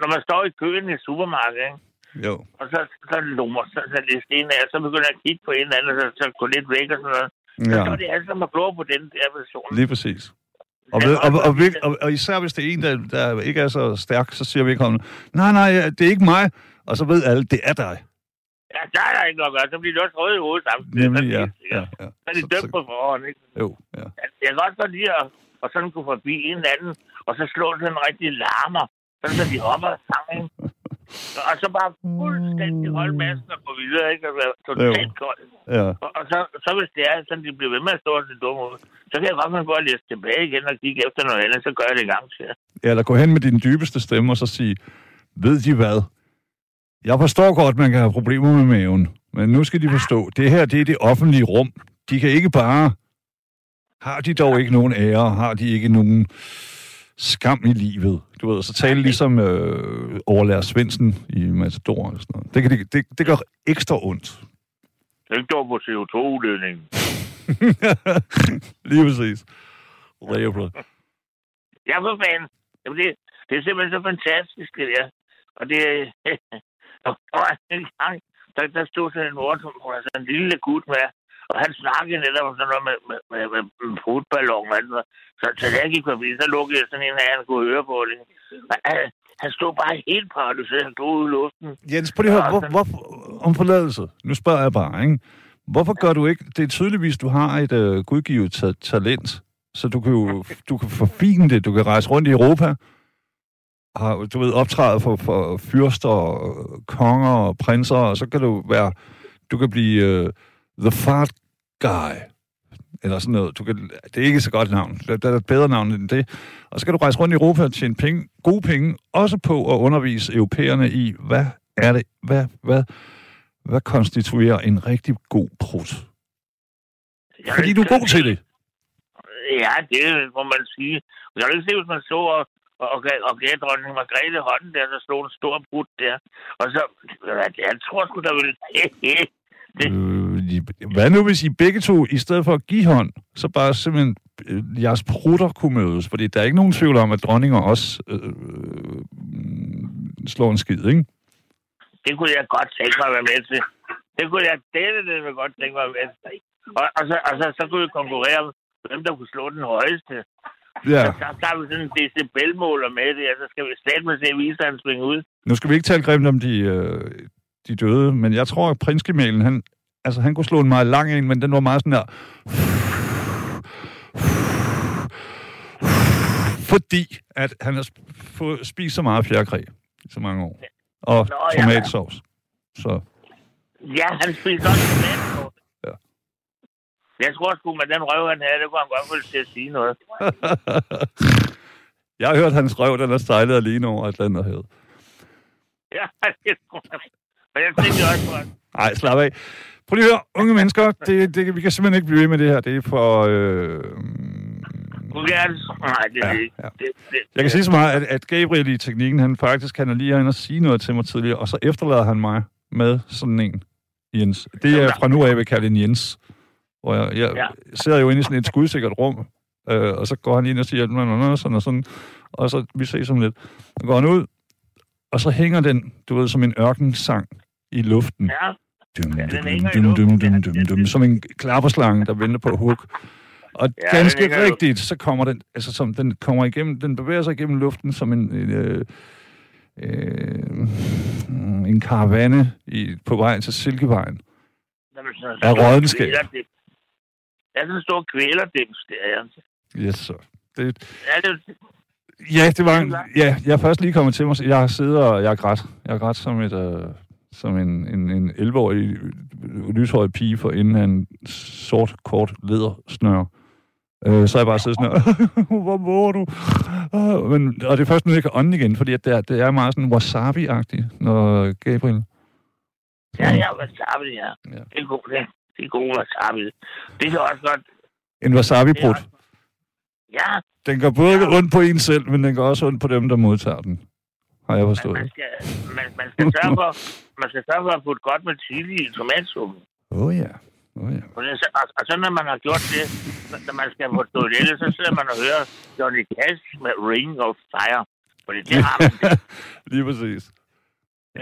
Når man står i køen i supermarkedet, ikke? Jo, og så, så lummer, så, så læste en af, så begynder jeg at kigge på en eller anden, og så, så gå lidt væk og sådan noget. Så ja, står det alle sammen og glor på den der version. lige præcis. Og, ved, og, og, og, og, og især hvis det er en, der, der ikke er så stærk, så siger om, nej, nej, det er ikke mig. Og så ved alle, det er dig. Ja, der er der ikke noget at gøre. Så bliver de også røde i hovedet samtidig. Nemlig, så, ja. er ja, ja. Så er de dømt på forhånd, ikke? Jo, ja. Jeg kan godt godt lide at, at sådan gå forbi en eller anden, og så slå sådan en rigtig larmer, sådan så de hopper sammen? Og så bare fuldstændig holde masken og gå videre, ikke? Være totalt kold. ja. Og, og så, så hvis det er sådan, de bliver ved med at stå og se dumme ud, så kan jeg godt på at læse tilbage igen og kigge efter noget andet, så gør jeg det i gang til. Ja, eller gå hen med din dybeste stemme og så sige, ved de hvad? Jeg forstår godt, man kan have problemer med maven, men nu skal de forstå, det her det er det offentlige rum. De kan ikke bare... Har de dog ikke nogen ære? Har de ikke nogen skam i livet? Du ved, så tale ligesom øh, overlærer Svendsen i Matador eller sådan noget. Det, kan, det, det, det gør ekstra ondt. Tænk dog på CO2-udledningen. Lige præcis. Ja, for fanden. Jamen, det, det er simpelthen så fantastisk, det der. Og det og der var en gang, der, der stod sådan en ord, som hvor der sådan en lille gut med, og han snakkede netop sådan noget med, med, med, med, med fodballon og alt noget. Så, så da jeg gik forbi, så lukkede jeg sådan en af, han kunne høre på det. Han, han stod bare helt paralyseret, han stod ude i luften. Jens, prøv lige at høre, hvor, hvor, om forladelse. Nu spørger jeg bare, ikke? Hvorfor gør du ikke... Det er tydeligvis, du har et øh, gudgivet ta- talent, så du kan jo du kan forfine det. Du kan rejse rundt i Europa, har, du ved, optræde for, for fyrster, og konger og prinser, og så kan du være... Du kan blive øh, the fart guy, eller sådan noget. Du kan, det er ikke så godt navn. Der, der er et bedre navn end det. Og så kan du rejse rundt i Europa og tjene penge, gode penge, også på at undervise europæerne i, hvad er det, hvad, hvad, hvad konstituerer en rigtig god prut? Fordi du er god til det. Ja, det må man sige. Jeg kan ikke se, hvis man så og, og, og, og gav dronning Margrethe hånden der, så slog en stor brud der. Og så, jeg tror sgu, der ville... Øh, I- hvad nu, hvis I begge to, i stedet for at give hånd, så bare simpelthen øh, jeres prutter kunne mødes? Fordi der er ikke nogen tvivl om, at dronninger også øh, øh, slår en skid, ikke? det kunne jeg godt tænke mig at være med til. Det kunne jeg dele det, vil godt tænke mig at være med til. Og, og, så, og så, så kunne vi konkurrere om, hvem der kunne slå den højeste. Ja. Så, så tager vi sådan en decibelmåler med det, og så skal vi slet med se viseren svinge ud. Nu skal vi ikke tale grimt om de, øh, de døde, men jeg tror, at prinsgemalen, han, altså, han kunne slå en meget lang en, men den var meget sådan der... Fordi at han har spist så meget fjerkræ i så mange år. Og Nå, ja. tomatsovs. Så Ja, han spiser også tomatsovs. Ja. Jeg tror sgu, med den røv, han havde, det kunne han godt vel til at sige noget. jeg har hørt, at hans røv, den er sejlet alene over Atlanterhavet. Ja, det tror jeg. Men jeg tænker også på, at Nej, slap af. Prøv lige at høre, unge mennesker, det, det, vi kan simpelthen ikke blive ved med det her. Det er for... Øh. Nej, det er Ja, ja. Det, det, Jeg kan sige så meget, at, at Gabriel i teknikken, han faktisk han er lige herinde og sige noget til mig tidligere, og så efterlader han mig med sådan en, Jens. Det er fra nu af, jeg vil kalde en Jens. Hvor jeg, jeg Ja. sidder jo inde i sådan et skudsikkert rum, øh, og så går han ind og siger, "Nå, nå, nå," sådan og sådan, og så vi ses om lidt. Så går han ud, og så hænger den, du ved, som en ørkensang i luften. ja, Dum, Ja, den dum, hænger i dum, dum, luften. dum, dum, dum, som en klapperslange, der venter på hug. Og Ja, ganske den rigtigt, så kommer den, altså som den kommer igennem, den bevæger sig igennem luften som en, en, øh, øh, en karavane i, på vej til Silkevejen. Af stor rådenskab. Ja, sådan en stor kvælerdims, det er jeg. Yes, så. Det, Ja, det, ja, det var en, ja, jeg er først lige kommet til mig. Jeg har siddet og jeg har grædt. Jeg har grædt som et, øh, som en, en, en 11-årig øh, lyshåret pige for inden af en sort, kort ledersnør. Øh, så har jeg bare siddet sådan her, hvor må du? Øh, men, og det er først nu, jeg kan ånde igen, fordi at det, er, det er meget sådan wasabi-agtigt, når Gabriel... ja, ja, wasabi, ja. Ja. Det er god, det. Det er god wasabi. Det kan også godt... En er wasabi-brud. Ja, Den gør både ja. ondt på en selv, men den gør også ondt på dem, der modtager den. Har jeg man, forstået. man, skal, man, man, skal sørge for, man skal sørge for at putte godt med chili i tomatsuppen. Åh oh, ja. Oh, ja. Og, det, og, og så når man har gjort det, når man skal på toilettet, så sidder man og hører Johnny Cash med Ring of Fire. Fordi det har man. Lige præcis.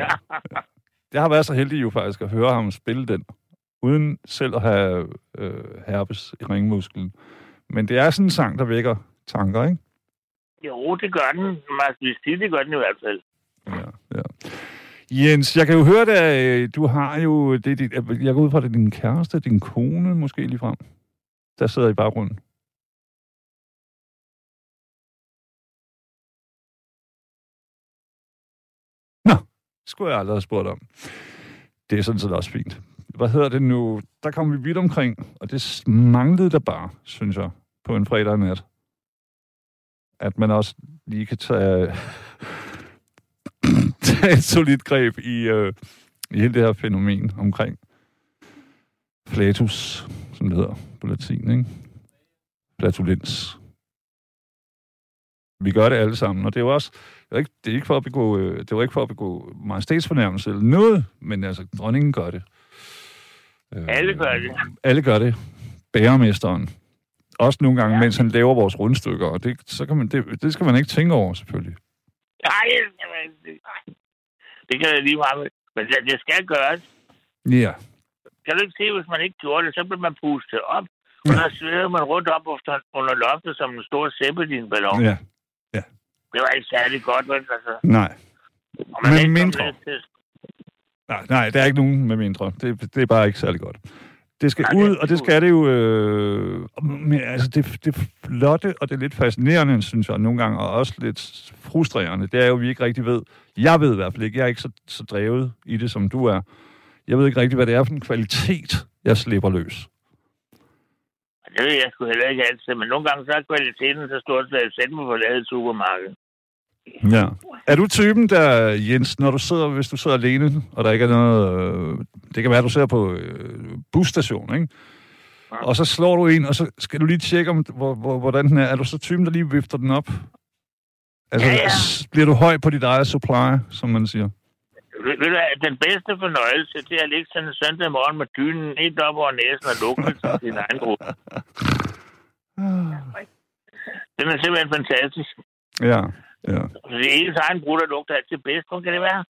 Ja. Jeg har været så heldig jo faktisk at høre ham spille den, uden selv at have øh, herpes i ringmusklen. Men det er sådan en sang, der vækker tanker, ikke? Jo, det gør den. Man skal sige, det gør den i hvert fald. Ja, ja. Jens, jeg kan jo høre, at øh, du har jo... Det, det, jeg går ud fra, det er din kæreste, din kone måske lige frem, der sidder i baggrunden. Nå, det skulle jeg aldrig have spurgt om. Det er sådan set også fint. Hvad hedder det nu? Der kom vi vidt omkring, og det manglede der bare, synes jeg, på en fredag nat. At man også lige kan tage, tage et solidt greb i, øh, i hele det her fænomen omkring flatus, som det hedder på latin, ikke? Flatulens. Vi gør det alle sammen, og det er jo også, det er ikke, det er ikke for at begå, øh, det var ikke for at begå majestætsfornærmelse eller noget, men altså, dronningen gør det. Øh, Alle gør det. Alle gør det. Bæremesteren. Også nogle gange, ja. Ja. mens han laver vores rundstykker, og det, så kan man, det, det skal man ikke tænke over, selvfølgelig. Nej, det- kan jeg lige meget. Men det, det skal gøres. Ja. Kan du ikke se, hvis man ikke gjorde det, så bliver man pustet op. Og så svæver man rundt op efter, under loftet som en stor zeppelin-ballon. Ja. Det var ikke særlig godt, vel? Altså, Nej. og man Men mindre. til- Nej, nej, der er ikke nogen med mindre. Det, det er bare ikke særlig godt. Det skal ud, og det skal det jo... Øh, men altså, det, det flotte, og det er lidt fascinerende, synes jeg, nogle gange, og også lidt frustrerende, det er jo, at vi ikke rigtig ved... Jeg ved i hvert fald ikke, jeg er ikke så, så drevet i det, som du er. Jeg ved ikke rigtig, hvad det er for en kvalitet, jeg slipper løs. Det ved jeg sgu heller ikke altid, men nogle gange så er kvaliteten så stort, at jeg mig på lavet et supermarked. Ja. Er du typen, der, Jens, når du sidder, hvis du sidder alene, og der ikke er noget... Øh, det kan være, at du sidder på øh, busstationen, ikke? Ja. Og så slår du en, og så skal du lige tjekke, om, hvor, hvor, hvordan den er. Er du så typen, der lige vifter den op? Altså, Ja, ja. bliver du høj på dit eget supply, som man siger? Ved, ved du den bedste fornøjelse, det er at ligge sådan en søndag morgen med dynen helt op over næsen og lukke som sin egen ro. Den er simpelthen fantastisk. Ja, ja. Så det er ens egen brud, der lugter altid bedst. Hvordan kan det være?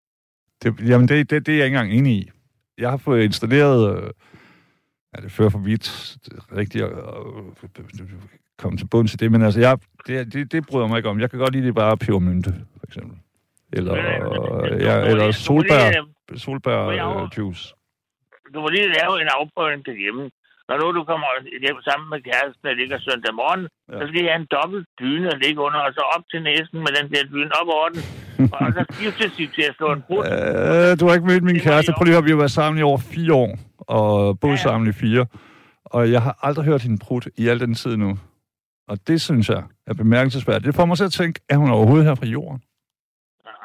Det, jamen, det, det, det er jeg ikke engang enig i. Jeg har fået installeret... Øh, ja, det fører for vidt rigtigt at øh, komme til bunds i det, men altså, jeg, det, det, det bryder mig ikke om. Jeg kan godt lide det bare pebermynte, for eksempel. Eller, ja, eller solbær, solbær øh, juice. Du må lige lave en afprøvning derhjemme. Når nu du kommer hjem sammen med kæresten, der ligger søndag morgen, Ja. så skal I have en dobbelt dyne at ligge under, og så op til næsen med den der dyne op over den. Og så skiftes de til at slå en brud. Øh, du har ikke mødt min kæreste. i Prøv lige at vi har været sammen i over fire år, og boet Ja, sammen i fire. Og jeg har aldrig hørt hende prut i al den tid nu. Og det synes jeg er bemærkelsesværdigt. Det får mig til at tænke, er hun overhovedet her fra jorden?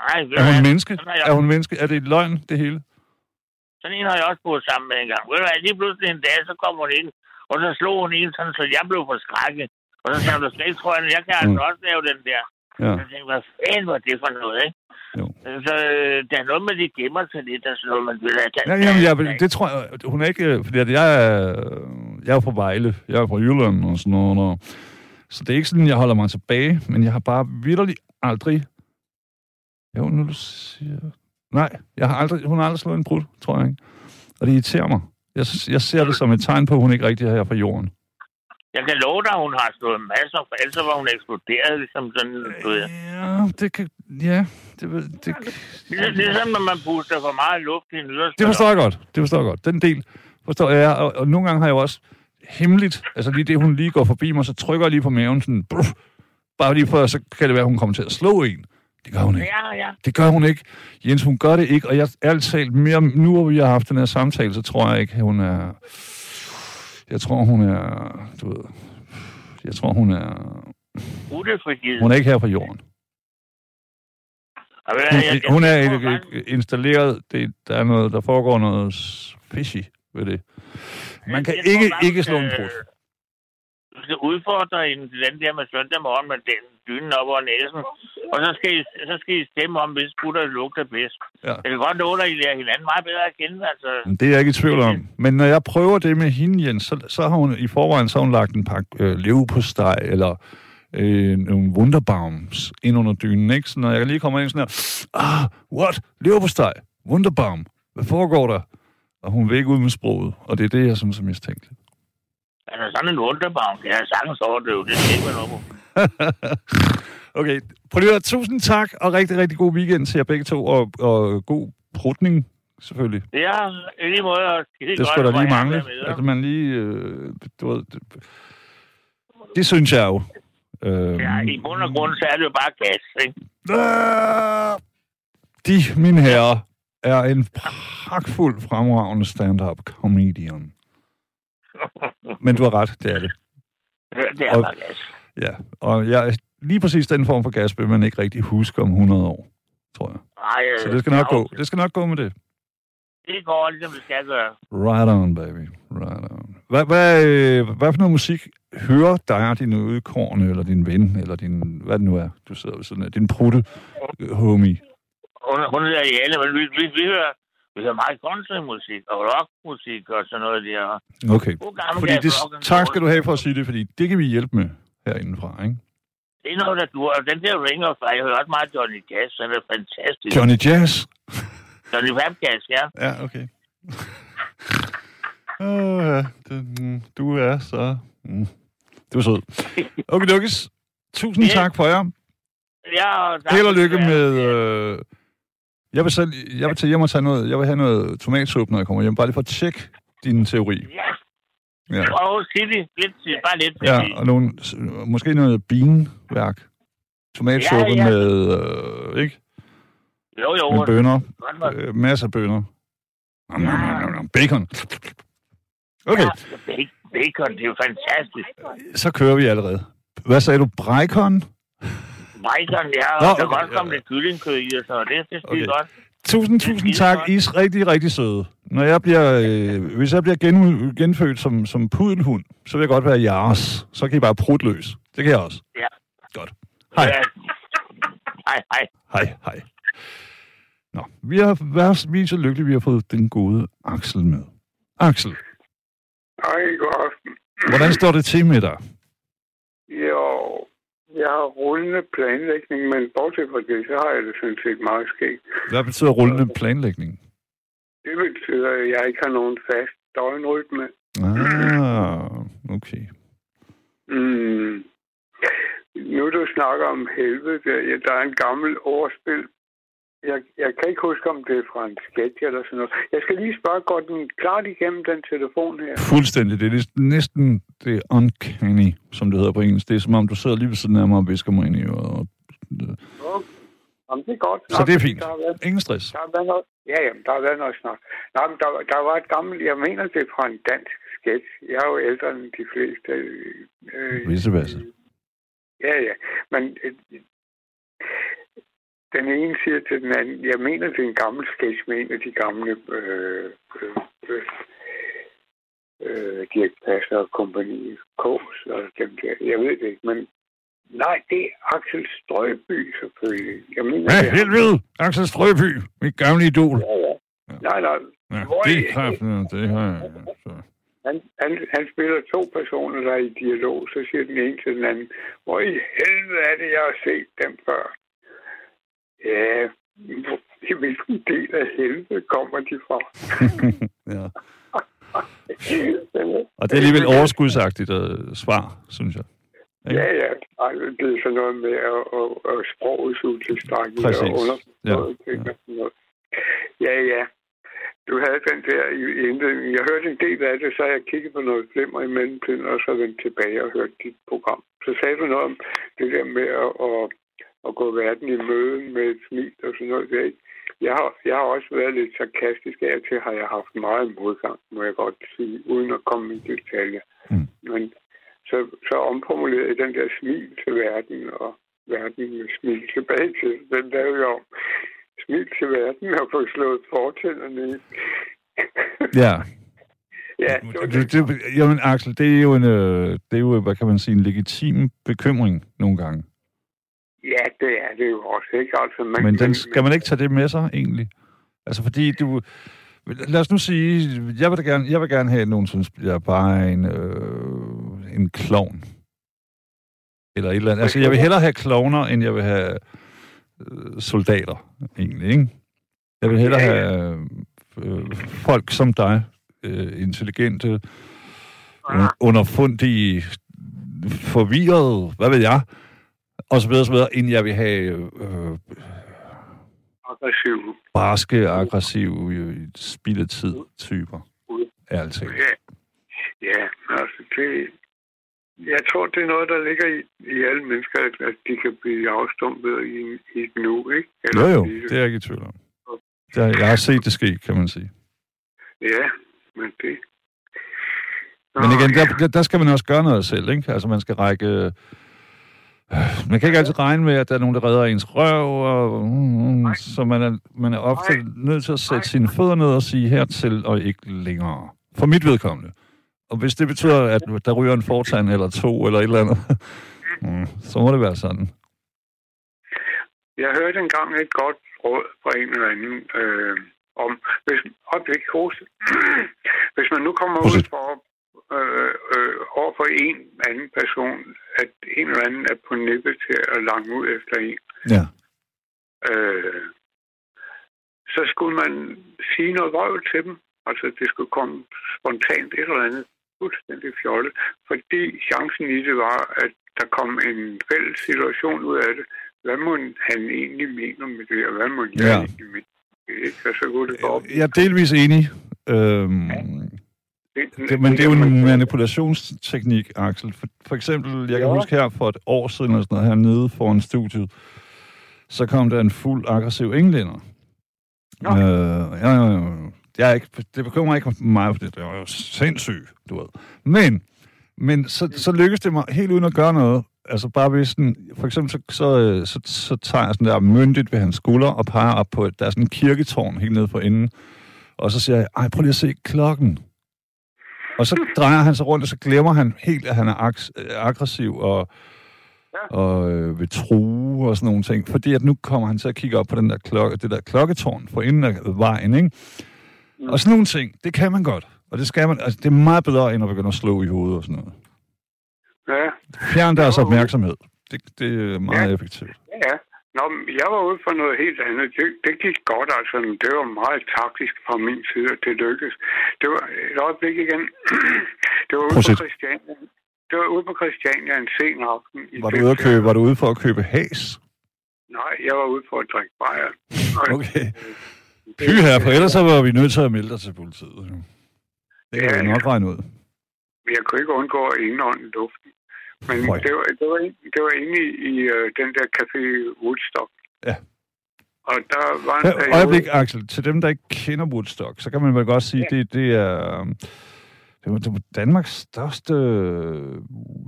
Nej, Er hun menneske? Har jeg- Er hun menneske? Er det et løgn, det hele? Sådan en har jeg også boet sammen med en gang. Ved du hvad, lige pludselig en dag, så kom hun ind, og så slog hun en sådan, så jeg blev forskrækket. Og så sagde hun, du skal ikke tro, at jeg kan altså Mm. også lave den der. Ja. Så tænkte, hvad fanden var det for noget, ikke? Jo. Så øh, der er noget med, de gemmer sig lidt, og sådan noget, man vil have. Ja, jamen, jeg, det tror jeg, hun er ikke, fordi at jeg jeg er fra Vejle, jeg er fra Jylland og sådan noget, og, så det er ikke sådan, jeg holder mig tilbage, men jeg har bare vidderligt aldrig, jo, nu du siger, nej, jeg har aldrig, hun har aldrig slået en brud, tror jeg ikke, og det irriterer mig. Jeg, jeg ser det som et tegn på, at hun ikke rigtig er her fra jorden. Jeg kan love dig, at hun har slået masser, for ellers så var hun eksploderet, ligesom sådan, du ved. Ja, det kan, ja, det, det, Ligesom, ligesom når man puster for meget luft i en ydersballon. Det forstår jeg godt. Det forstår jeg godt. Den del forstår jeg. Og, og nogle gange har jeg jo også hemmeligt, altså lige det, hun lige går forbi mig, så trykker jeg lige på maven sådan, bruff, bare lige for, så kan det være, at hun kommer til at slå en. Det gør hun ikke. Ja, ja. Det gør hun ikke. Jens, hun gør det ikke, og jeg ærligt talt, mere, nu hvor vi har haft den her samtale, så tror jeg ikke, at hun er... Jeg tror, hun er... Du ved... Jeg tror, hun er... Udefrigivet. Hun er ikke her på jorden. Hun, jeg- jeg hun er tror faktisk- installeret. Det, der, er noget, der foregår noget fishy ved det. Man kan jeg tror ikke, faktisk, ikke slå en brud. Du skal udfordre til den der med søndag morgen med den dynen op over næsen. Og så skal I, så skal I stemme om, hvis gutter lugter bedst. Ja. Jeg kan godt dig, at I lærer hinanden meget bedre at kende. Altså, Men Det er jeg ikke i tvivl om. Men når jeg prøver det med hende, Jens, så, så har hun i forvejen så har hun lagt en pakke øh, leverpostej eller øh, nogle wunderbaums ind under dynen, ikke? Så når jeg lige kommer ind sådan her, ah, what? Leverpostej? Wunderbaum? Hvad foregår der? Og hun vil ikke ud med sproget, og det er det, jeg synes er mistænkeligt. altså sådan en wunderbaum kan jeg sagtens overdøve. Det skal ikke være noget. Okay, prøv lige at tusind tak, og rigtig, rigtig god weekend til jer begge to, og, og god prutning, selvfølgelig. Det er i lige måde Det godt, skulle der hvor lige mangle. Altså, man lige... Øh, du ved, det, det synes jeg jo. Øh, Ja, i bund og grund, så er det jo bare gas, ikke? øh, de, mine herrer, er en pragtfuld, fremragende stand-up comedian. Men du har ret, det er det. Det er Og- bare gas. Ja, og jeg, lige præcis den form for gas vil man ikke rigtig huske om 100 år, tror jeg. Ej, øh, Så det skal nok ja, gå. Det skal nok gå med det. Det går, ligesom det skal gøre. Right on, baby. Right on. Hvad, hvad, øh, hvad for noget musik hører dig og din udkårne, eller din ven, eller din, hvad det nu er, du sidder ved sådan af, din prutte øh, homie? Hun, hun er i alle, men vi, vi, vi hører, vi hører meget countrymusik og rockmusik og sådan noget der. Okay. Fordi det, tak skal du have for at sige det, fordi det kan vi hjælpe med herindefra, ikke? Det er noget, der du og den der Ring of Fire, jeg hører også meget Johnny Cash, han er fantastisk. Johnny Jazz. Johnny Rapgas, ja. Ja, okay. Åh, ja. Det, mm, du er så... Mm. Du er sød. Okay, Lukkes. Tusind Ja. tak for jer. ja og Held og lykke med... Øh, jeg vil selv, jeg vil tage hjem og tage noget, jeg vil have noget tomatsuppe, når jeg kommer hjem, bare lige for at tjekke din teori. Ja, Ja, og City, lidt bare lidt ja og nogle, måske noget beanværk. Tomatsuppe Ja, ja. med, øh, ikke? Jo, jo, Med bønner. Øh, masser af bønner. Nom. Bacon. Okay, Ja, bacon, det er jo fantastisk. så kører vi allerede. Hvad sagde du? Brækon? Bacon, ja, Nå, og der kan okay, godt komme ja. lidt kyllingkød i, så det, det er Okay. godt. Tusind, tusind tak. I er rigtig, rigtig søde. Når jeg bliver, øh, hvis jeg bliver gen, genfødt som, som pudelhund, så vil jeg godt være jeres. Så kan I bare prutte løs. Det kan jeg også. Ja. Godt. Hej. Ja. Hej, hej. Hej, hej. Nå, vi, har, været, vi er så lykkelige, vi har fået den gode Axel med. Axel, Hej, god aften. hvordan står det til med dig? Jeg har rullende planlægning, men bortset fra det, så har jeg det sådan set meget skægt. Hvad betyder rullende planlægning? Det betyder, at jeg ikke har nogen fast døgnrytme. Ah, okay. Mm. Nu du snakker om helvede, der, ja, der er en gammel ordspil. Jeg, jeg kan ikke huske, om det er fra en sketch eller sådan noget. Jeg skal lige spørge, går den klart igennem den telefon her? Fuldstændig. Det er næsten- det uncanny, som det hedder på engelsk. Det er som om, du sidder lige ved siden af mig og visker mig ind i øret. og- Okay. Jamen, det er godt. Så det er fint. Der været Ingen stress. Der har været noget, ja, jamen, der har været noget snak. Nej, men der, der var et gammelt, jeg mener, det er fra en dansk sketch. Jeg er jo ældre end de fleste. Øh, Vissevasse. ja, ja. Men øh, den ene siger til den anden, jeg mener, det er en gammel sketch med en af de gamle øh, øh, øh, øh, Dirk Passer og kompagni, Kås og dem der. Jeg ved det ikke, men nej, det er Axel Strøby selvfølgelig. Jeg mener, Hvad det er helvede? Axel Strøby, mit gamle idol. Ja, ja. Nej, nej. Ja, det er klart, det har jeg. Så. Han, han, han spiller to personer, der er i dialog. Så siger den ene til den anden, hvor i helvede er det, jeg har set dem før? Ja, i hvilken del af helvede kommer de fra? ja. Og det er alligevel overskudsagtigt uh, svar, synes jeg. Ikke? Ja, ja. Ej, det er sådan noget med at, at, at sprogets utilstrækkeligt Præcis. og underforstået Ja, noget. Ja, ja. Du havde den der i i indledningen. Jeg hørte en del af det, så jeg kiggede på noget flimmer i mellemtiden, og så vendte tilbage og hørte dit program. Så sagde du noget om det der med at, at, at gå verden i møde med et smil og sådan noget. Der, ikke? Jeg har, jeg har også været lidt sarkastisk af til, har jeg haft meget modgang, må jeg godt sige, uden at komme i detaljer. Mm. Men så, så omformulerede jeg den der smil til verden, og verden med smil tilbage til. Den lavede jeg om. Smil til verden og få slået fortænderne i. Ja, Ja, det, det. det, jamen, Axel, det er jo en, øh, det er jo, hvad kan man sige, en legitim bekymring nogle gange. Ja, det er det jo også, ikke? Altså, man, Men den, skal man ikke tage det med sig, egentlig? Altså, fordi du... Lad os nu sige, jeg vil, da gerne, jeg vil gerne have, at nogen synes, jeg er bare en, øh, en klovn. Eller et eller andet. Altså, jeg vil hellere have klovner, end jeg vil have øh, soldater, egentlig, ikke? Jeg vil hellere Ja, ja. have øh, folk som dig, øh, intelligente, Ah. un- underfundige, forvirrede, hvad ved jeg, og så videre, så videre, end jeg vil have øh, aggressiv. barske, aggressive, øh, spildetid typer. Ærligt talt. Ja, ja altså det... Jeg tror, det er noget, der ligger i, i alle mennesker, at, de kan blive afstumpet i, i et nu, ikke? Jo jo, blive- det er jeg ikke i tvivl om. Har, jeg har set det ske, kan man sige. Ja, men det... Nå, Men igen, der- der skal man også gøre noget selv, ikke? Altså, man skal række... Man kan ikke altid regne med, at der er nogen, der redder ens røv, og, mm, så man er, man er ofte Nej. nødt til at sætte Nej. sine fødder ned og sige hertil og ikke længere. For mit vedkommende. Og hvis det betyder, at der ryger en fortand eller to eller et eller andet, mm, så må det være sådan. Jeg hørte engang et godt råd fra en eller anden øh, om, hvis, øjeblik, hoste. hvis man nu kommer ud Prosit. for øh, øh, over for en anden person, at en eller anden er på nippet til at lange ud efter en, Ja. øh, så skulle man sige noget vrøvl til dem. Altså, det skulle komme spontant et eller andet fuldstændig fjollet, fordi chancen i det var, at der kom en fælles situation ud af det. Hvad må han egentlig mener med det, og hvad må jeg Ja. egentlig mene? Ikke? Og så kunne det gå op. Jeg er delvis enig. Øhm, det, men det er jo en manipulationsteknik, Axel. For, for eksempel, jeg kan Ja. huske her for et år siden, eller sådan noget, hernede foran studiet, så kom der en fuld aggressiv englænder. Øh, ja, ja, ja. Jeg er ikke, det bekymrer ikke mig, for det det var jo sindssygt, du ved. Men, men så, så lykkedes det mig helt uden at gøre noget. Altså bare hvis den, for eksempel så, så, øh, så, så tager jeg sådan der myndigt ved hans skulder og peger op på, et, der er sådan en kirketårn helt nede for enden. Og så siger jeg, ej, prøv lige at se klokken. Og så drejer han sig rundt, og så glemmer han helt, at han er øh, aggressiv og, Ja. og øh, vil true og sådan nogle ting. Fordi at nu kommer han til at kigge op på den der klokke, det der klokketårn for enden af vejen, ikke? Mm. Og sådan nogle ting, det kan man godt. Og det skal man, altså det er meget bedre, end at begynde at slå i hovedet og sådan noget. Ja, Fjern deres opmærksomhed. Det, det er meget Ja. effektivt. ja. Nå, jeg var ude for noget helt andet. Det, det gik godt, altså. Det var meget taktisk fra min side, at det lykkedes. Det var et øjeblik igen. det var ude Prosit. på Christiania. Det var ude på Christiania en sen aften. i Var du ude, at købe, var du ude for at købe has? Nej, jeg var ude for at drikke bajer. Okay. Fy her, for ellers så var vi nødt til at melde dig til politiet. Det kan Ja, vi nok regne ud. Men jeg kunne ikke undgå at indånde luften. Men det var, det, var, det var inde i, i uh, den der café Woodstock. Ja. Og der var en periode... Øjeblik, Axel. Til dem, der ikke kender Woodstock, så kan man vel godt sige, Ja. det, det er... øhm, Det var, det var Danmarks største...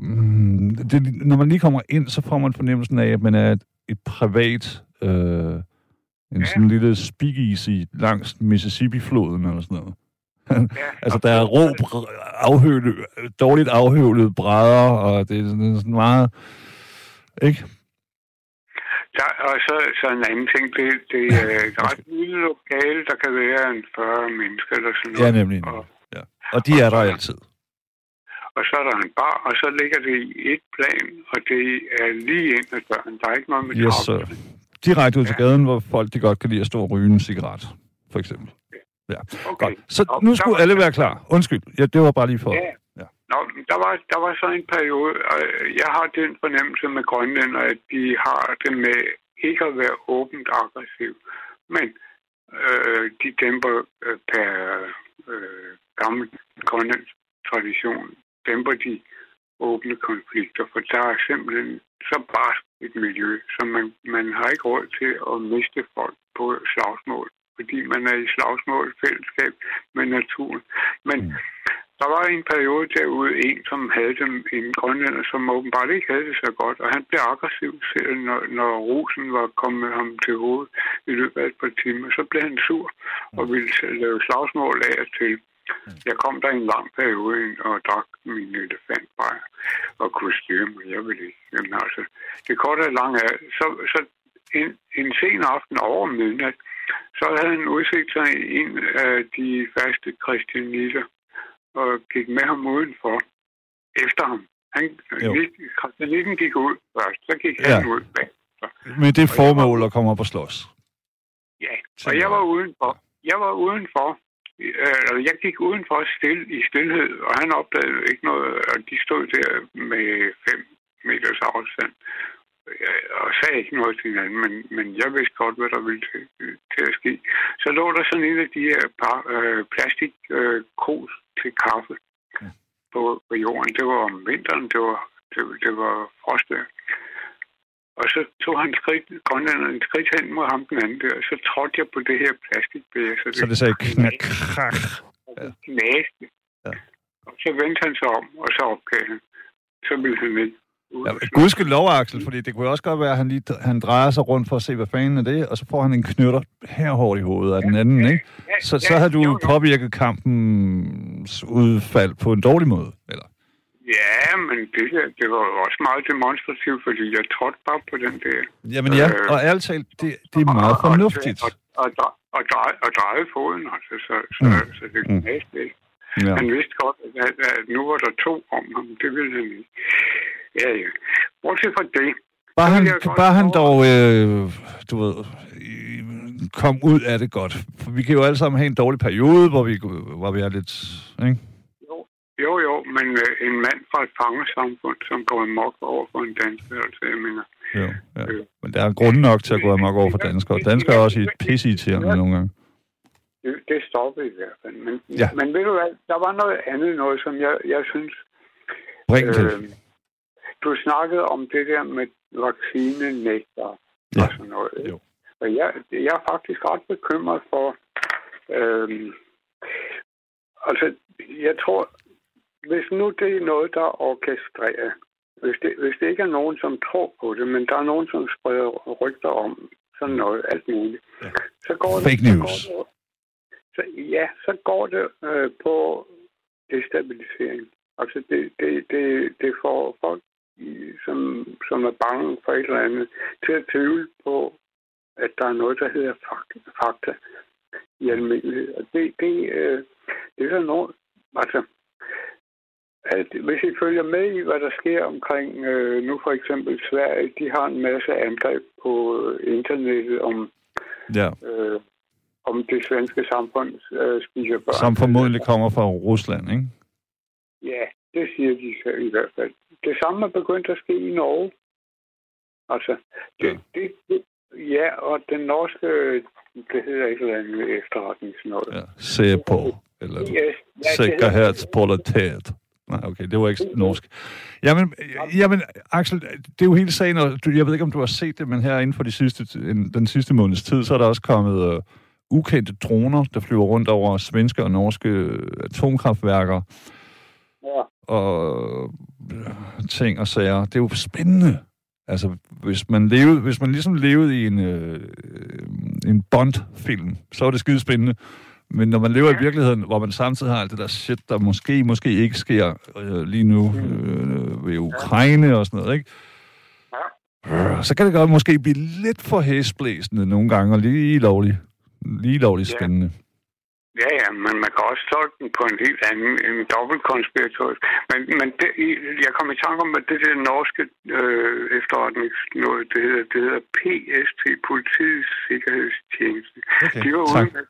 Mm, det, når man lige kommer ind, så får man fornemmelsen af, at man er et, et privat... Øh, en Ja. sådan lille speakeasy langs Mississippi-floden eller sådan noget. Ja, Altså, der er rå, br- afhøvlet, dårligt afhøvlet brædder, og det er sådan, sådan meget... Ikke? Der, og så, så en anden ting, det, det er et ret lille lokale, der kan være en 40 mennesker eller sådan Ja, noget. nemlig. Og, Ja. Og de er der altid. og så er der en bar, og så ligger det i et plan, og det er lige ind ad døren. Der er ikke noget med Yes. Direkte ud til gaden, hvor folk de godt kan lide at stå og ryge en cigaret, for eksempel. Okay. Godt. Så Nå, nu skulle var- alle være klar. Undskyld, ja, det var bare lige for... Ja. Ja. Nå, der var, der var så en periode, og jeg har den fornemmelse med grønlænder, at de har det med ikke at være åbent aggressiv, men øh, de dæmper øh, per øh, gammel grønlandsk tradition, dæmper de åbne konflikter, for der er simpelthen så bare et miljø, så man, man har ikke råd til at miste folk på slagsmål, fordi man er i slagsmål fællesskab med naturen. Men Mm. der var en periode derude en, som havde dem, en grønlænder, som åbenbart ikke havde det så godt, og han blev aggressiv, selv når, når rosen var kommet ham til hovedet i løbet af et par timer. Så blev han sur og ville lave slagsmål af og til. Jeg kom der en lang periode ind og drak min elefantbajer og styre mig. Jeg ville ikke. Jamen, altså, det korte og lange er, så, så en, en sen aften over midnat, så havde han udsigt sig en af de faste kristianitter og gik med ham udenfor efter ham. Han, kristianitten gik ud først, så gik Ja. han ud bag. Med det formål at komme op og slås. Ja, og jeg var udenfor. Jeg var udenfor. Øh, eller jeg gik udenfor stille i stillhed, og han opdagede ikke noget, og de stod der med fem meters afstand og sagde ikke noget til hinanden, men, men jeg vidste godt, hvad der ville til, til at ske. Så lå der sådan en af de her par, øh, plastik øh, til kaffe på, på jorden. Det var om vinteren, det var, det, det var frostvejr. Og så tog han skridt, grønlænderen en skridt hen mod ham den anden der, og så trådte jeg på det her plastikbæger. Så det sagde knak, krak. Knæste. Ja. Og så vendte han sig om, og så opgav han. Så ville han ikke. Ja, Gud skal lov, Axel, fordi det kunne også godt være, at han, lige, han drejer sig rundt for at se, hvad fanden er det, og så får han en knytter her hårdt i hovedet af den anden, ikke? Ja, Så, så ja, har du jo, jo. påvirket kampens udfald på en dårlig måde, eller? Ja, men det, det var jo også meget demonstrativt, fordi jeg trådte bare på den der. Jamen ja, Øh, og ærligt talt, det, det er meget og- fornuftigt. Og, og, og, og, dreje, og dreje foden, altså, så, så, Mm. mm. så det Mm. knæste ikke. Ja. Han vidste godt, at, at nu var der to om ham. Det ville han ikke. Ja, ja. Bortset fra det. Bare så han, bare han dog, øh, du ved, kom ud af det godt. For vi kan jo alle sammen have en dårlig periode, hvor vi, hvor vi er lidt, ikke? Jo, jo, men øh, en mand fra et fangesamfund, som går amok over for en dansker, altså, jeg mener, Jo, ja. Øh. Men der er grund nok til at gå amok over for danskere. Danskere er også i et pisse irriterende nogle gange. det, det stoppede i hvert fald. Men, Ja. men ved du hvad, der var noget andet, noget, som jeg, jeg synes, Bring det. øh, du snakkede om det der med vaccinenægter Ja. og sådan noget. Jo. Og jeg, jeg er faktisk ret bekymret for, øh, altså, jeg tror, hvis nu det er noget, der er orkestreret, hvis det, hvis det ikke er nogen, som tror på det, men der er nogen, som spreder rygter om sådan noget, alt muligt, Ja. så går det... Fake så news. går det, så, ja, så går det øh, på destabilisering. Altså, det, det, det, det får folk, som, som er bange for et eller andet, til at tvivle på, at der er noget, der hedder fakta, i almindelighed. Og det, det, øh, det er der noget, altså, at hvis I følger med i, hvad der sker omkring, øh, nu for eksempel Sverige, de har en masse angreb på internettet om, Ja, øh, om det svenske samfund øh, spiser børn. som formodentlig kommer fra Rusland, ikke? Ja, det siger de så i hvert fald. Det samme er begyndt at ske i Norge. Altså, det, Ja. Det, det, ja, og den norske, det hedder ikke eller andet efterretningsnået. Ja, se på, eller Yes, ja, sikkerhedspolitet. Nej, okay, det var ikke norsk. Jamen, jamen, Axel, det er jo hele sagen, og jeg ved ikke, om du har set det, men her inden for de sidste, en- den sidste måneds tid, så er der også kommet uh, ukendte droner, der flyver rundt over svenske og norske øh, atomkraftværker Ja. Og øh, ting og sager. Det er jo spændende. Altså, hvis man, levede, hvis man ligesom levede i en, øh, en Bond-film, så var det skide spændende. Men når man lever i virkeligheden, hvor man samtidig har alt det der shit, der måske, måske ikke sker øh, lige nu øh, ved Ukraine og sådan noget, ikke? Øh, Så kan det godt måske blive lidt for hæsblæsende nogle gange, og lige lovligt, lige lovligt Ja. spændende. Ja, ja, men man kan også tolke den på en helt anden, en dobbeltkonspiratorisk. Men, men det, jeg kom i tanke om, at det der norske øh, efterretningsnået, det hedder, det hedder PST, Politiets Sikkerhedstjeneste. Okay, De var ude med,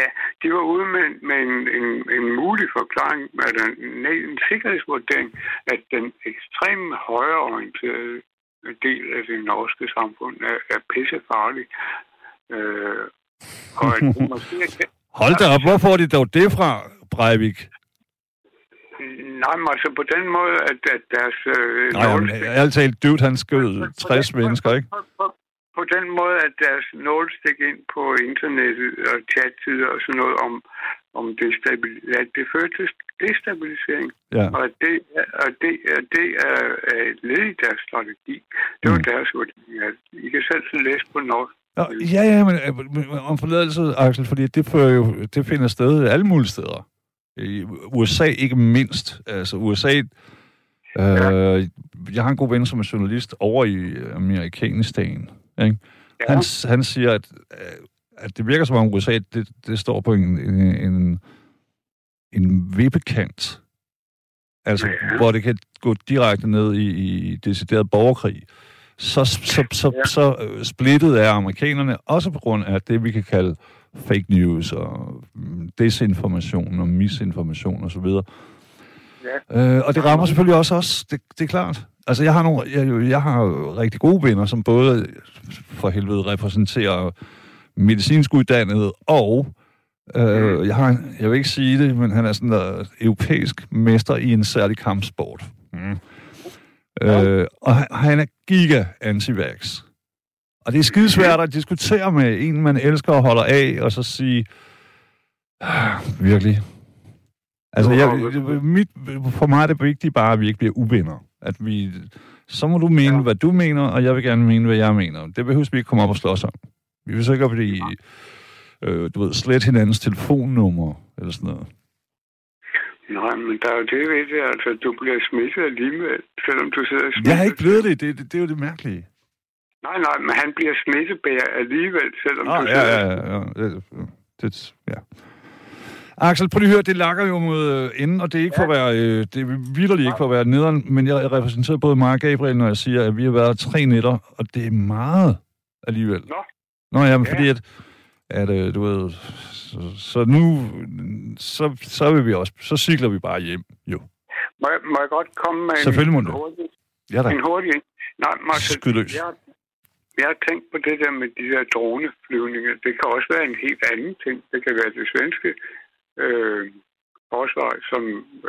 ja, de var ude med, med en, en, en mulig forklaring, eller en, en sikkerhedsvurdering, at den ekstremt højreorienterede del af det norske samfund er, er pissefarlig. Øh, og at det måske Hold da op, hvor får de dog det fra, Breivik? Nej, men altså på den måde, at, at deres... Øh, Nej, jamen, nålestik- ærligt talt, dude, han skød på- på 60 den- mennesker, ikke? På, på, på den måde, at deres nålstik ind på internettet og chatsider og sådan noget om, om destabil- at det fører til destabilisering. Ja. Og det, og det, at det er, er et led i deres strategi. Det var Mm. deres vurdering. at I kan selv læse på norsk. Nå, ja, ja, men, øh, men om forladelse, Axel, fordi det, fører jo, det finder sted alle mulige steder. I USA ikke mindst. Altså USA... Øh, jeg har en god ven, som er journalist over i Amerikanistan. Ikke? Ja. Han, han siger, at, at det virker som om USA, det, det står på en, en, en, vippekant. Altså, ja. hvor det kan gå direkte ned i, i decideret borgerkrig. Så, så, så, ja. så øh, splittet er amerikanerne, også på grund af det, vi kan kalde fake news og mm, desinformation og misinformation osv. Ja. Øh, og det rammer selvfølgelig også os, det, det er klart. Altså, jeg har, nogle, jeg, jeg har rigtig gode venner, som både for helvede repræsenterer medicinsk uddannet og Øh, mm. jeg, har, jeg vil ikke sige det, men han er sådan der europæisk mester i en særlig kampsport. Øh, og han er giga anti-vax. Og det er skidesvært at diskutere med en, man elsker og holder af, og så sige, ah, virkelig. Altså, jeg, mit, for mig er det vigtigt bare, at vi ikke bliver uvenner. At vi, så må du mene, ja. hvad du mener, og jeg vil gerne mene, hvad jeg mener. Det behøver vi ikke komme op og slås om. Vi vil så ikke blive, øh, du ved, slet hinandens telefonnummer, eller sådan noget. Nej, men der er jo det ved det, altså, du bliver smittet alligevel, selvom du sidder smittet. Jeg har ikke blevet det, det, det, det er jo det mærkelige. Nej, nej, men han bliver smittebærer alligevel, selvom ah, du ja, ja, ja, ja, det, det, ja. Axel, prøv lige at høre, det lakker jo mod øh, enden, og det er ikke ja. for at være, øh, det er vildt ikke for at være nederen, men jeg repræsenterer både mig og Gabriel, når jeg siger, at vi har været tre nætter, og det er meget alligevel. Nå. Nå ja, men ja. fordi at, at øh, du ved, så, så nu, så, så vil vi også, så cykler vi bare hjem, jo. Må jeg, må jeg godt komme med Selvfølgelig må en, du. hurtig, ja, da. en hurtig Nej, Marcel, Skydløs. Jeg, jeg har tænkt på det der med de der droneflyvninger. Det kan også være en helt anden ting. Det kan være det svenske øh, forsvar, som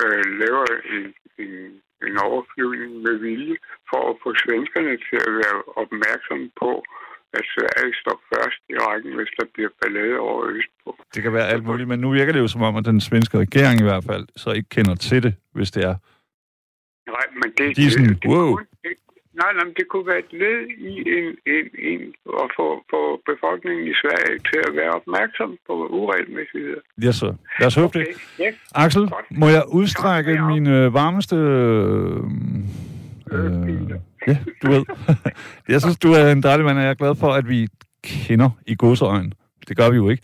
øh, laver en, en, en overflyvning med vilje for at få svenskerne til at være opmærksomme på, at Sverige står først i rækken, hvis der bliver ballade over Østpå. Det kan være alt muligt, men nu virker det jo som om, at den svenske regering i hvert fald så ikke kender til det, hvis det er. Nej, men det, De er sådan, det, det, wow. det, nej, nej, det kunne være et led i en, en, en at få, få befolkningen i Sverige til at være opmærksom på uregelmæssigheder. Ja, så. Lad os håbe okay. det. Yes. Axel, Godt. må jeg udstrække Ja, ja. min øh, varmeste... Øh, øh, ja, du ved. jeg synes, du er en dejlig mand, og jeg er glad for, at vi kender i godseøjen. Det gør vi jo ikke.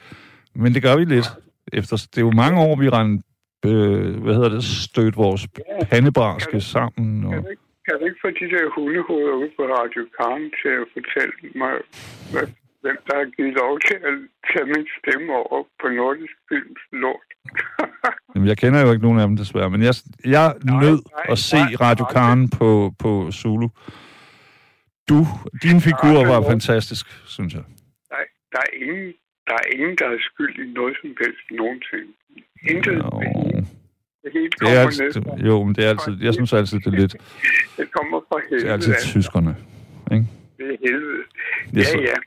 Men det gør vi lidt. Efter, det er jo mange år, vi rendte, øh, hvad hedder det, stødt vores pandebraske sammen. Og, Kan du, ikke, kan du ikke få de der hundehoveder ude på Radio Karen til at fortælle mig, hvad, hvem der har givet lov til at tage min stemme over på Nordisk Films lort? Jamen, jeg kender jo ikke nogen af dem desværre, men jeg, jeg Nej, nød nej, at se nej, Radio. Karen på, på Zulu. Du, din figur Nej, var nej. fantastisk, synes jeg. Nej, der er ingen, der er ingen, der er skyld i noget som helst nogensinde. Intet. Jo. Det Det Det er ned altid, fra- jo, men det er altid, jeg synes altid, det er lidt, Det kommer fra det helvede. er altid altså. tyskerne. Ikke? Det er helvede. Ja, ja.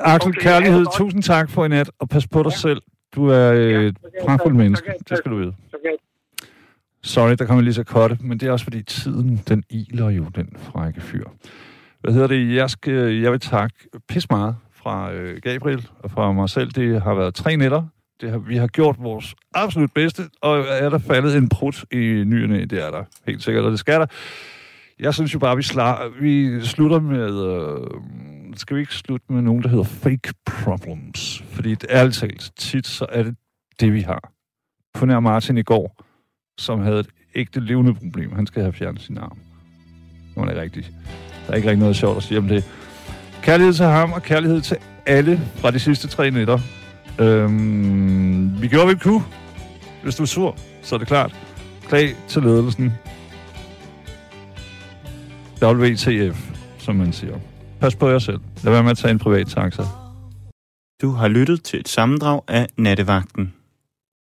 Axel, Okay, kærlighed, ja, tusind tak for i nat, og pas på dig selv. Du er øh, Ja, et pragtfuldt tage- menneske, det skal du vide. Sorry, der kommer lige så korte, men det er også fordi tiden, den iler jo, den frække fyr. Hvad hedder det? Jeg, skal, jeg vil takke pis meget fra øh, Gabriel og fra mig selv. Det har været tre nætter. Det har, vi har gjort vores absolut bedste, og er der faldet en prut i nyerne? Det er der helt sikkert, og det skal der. Jeg synes jo bare, vi, slar, vi slutter med... Øh, skal vi ikke slutte med nogen, der hedder fake problems? Fordi det er talt, tit så er det det, vi har. På nær Martin i går, som havde et ægte levende problem. Han skal have fjernet sin arm. Det er det rigtigt. Der er ikke rigtig noget sjovt at sige om det. Kærlighed til ham, og kærlighed til alle fra de sidste tre nætter. Øhm, vi gjorde, hvad vi kunne. Hvis du er sur, så er det klart. Klag til ledelsen. WTF, som man siger. Pas på jer selv. Lad være med at tage en privat taxa. Du har lyttet til et sammendrag af Nattevagten.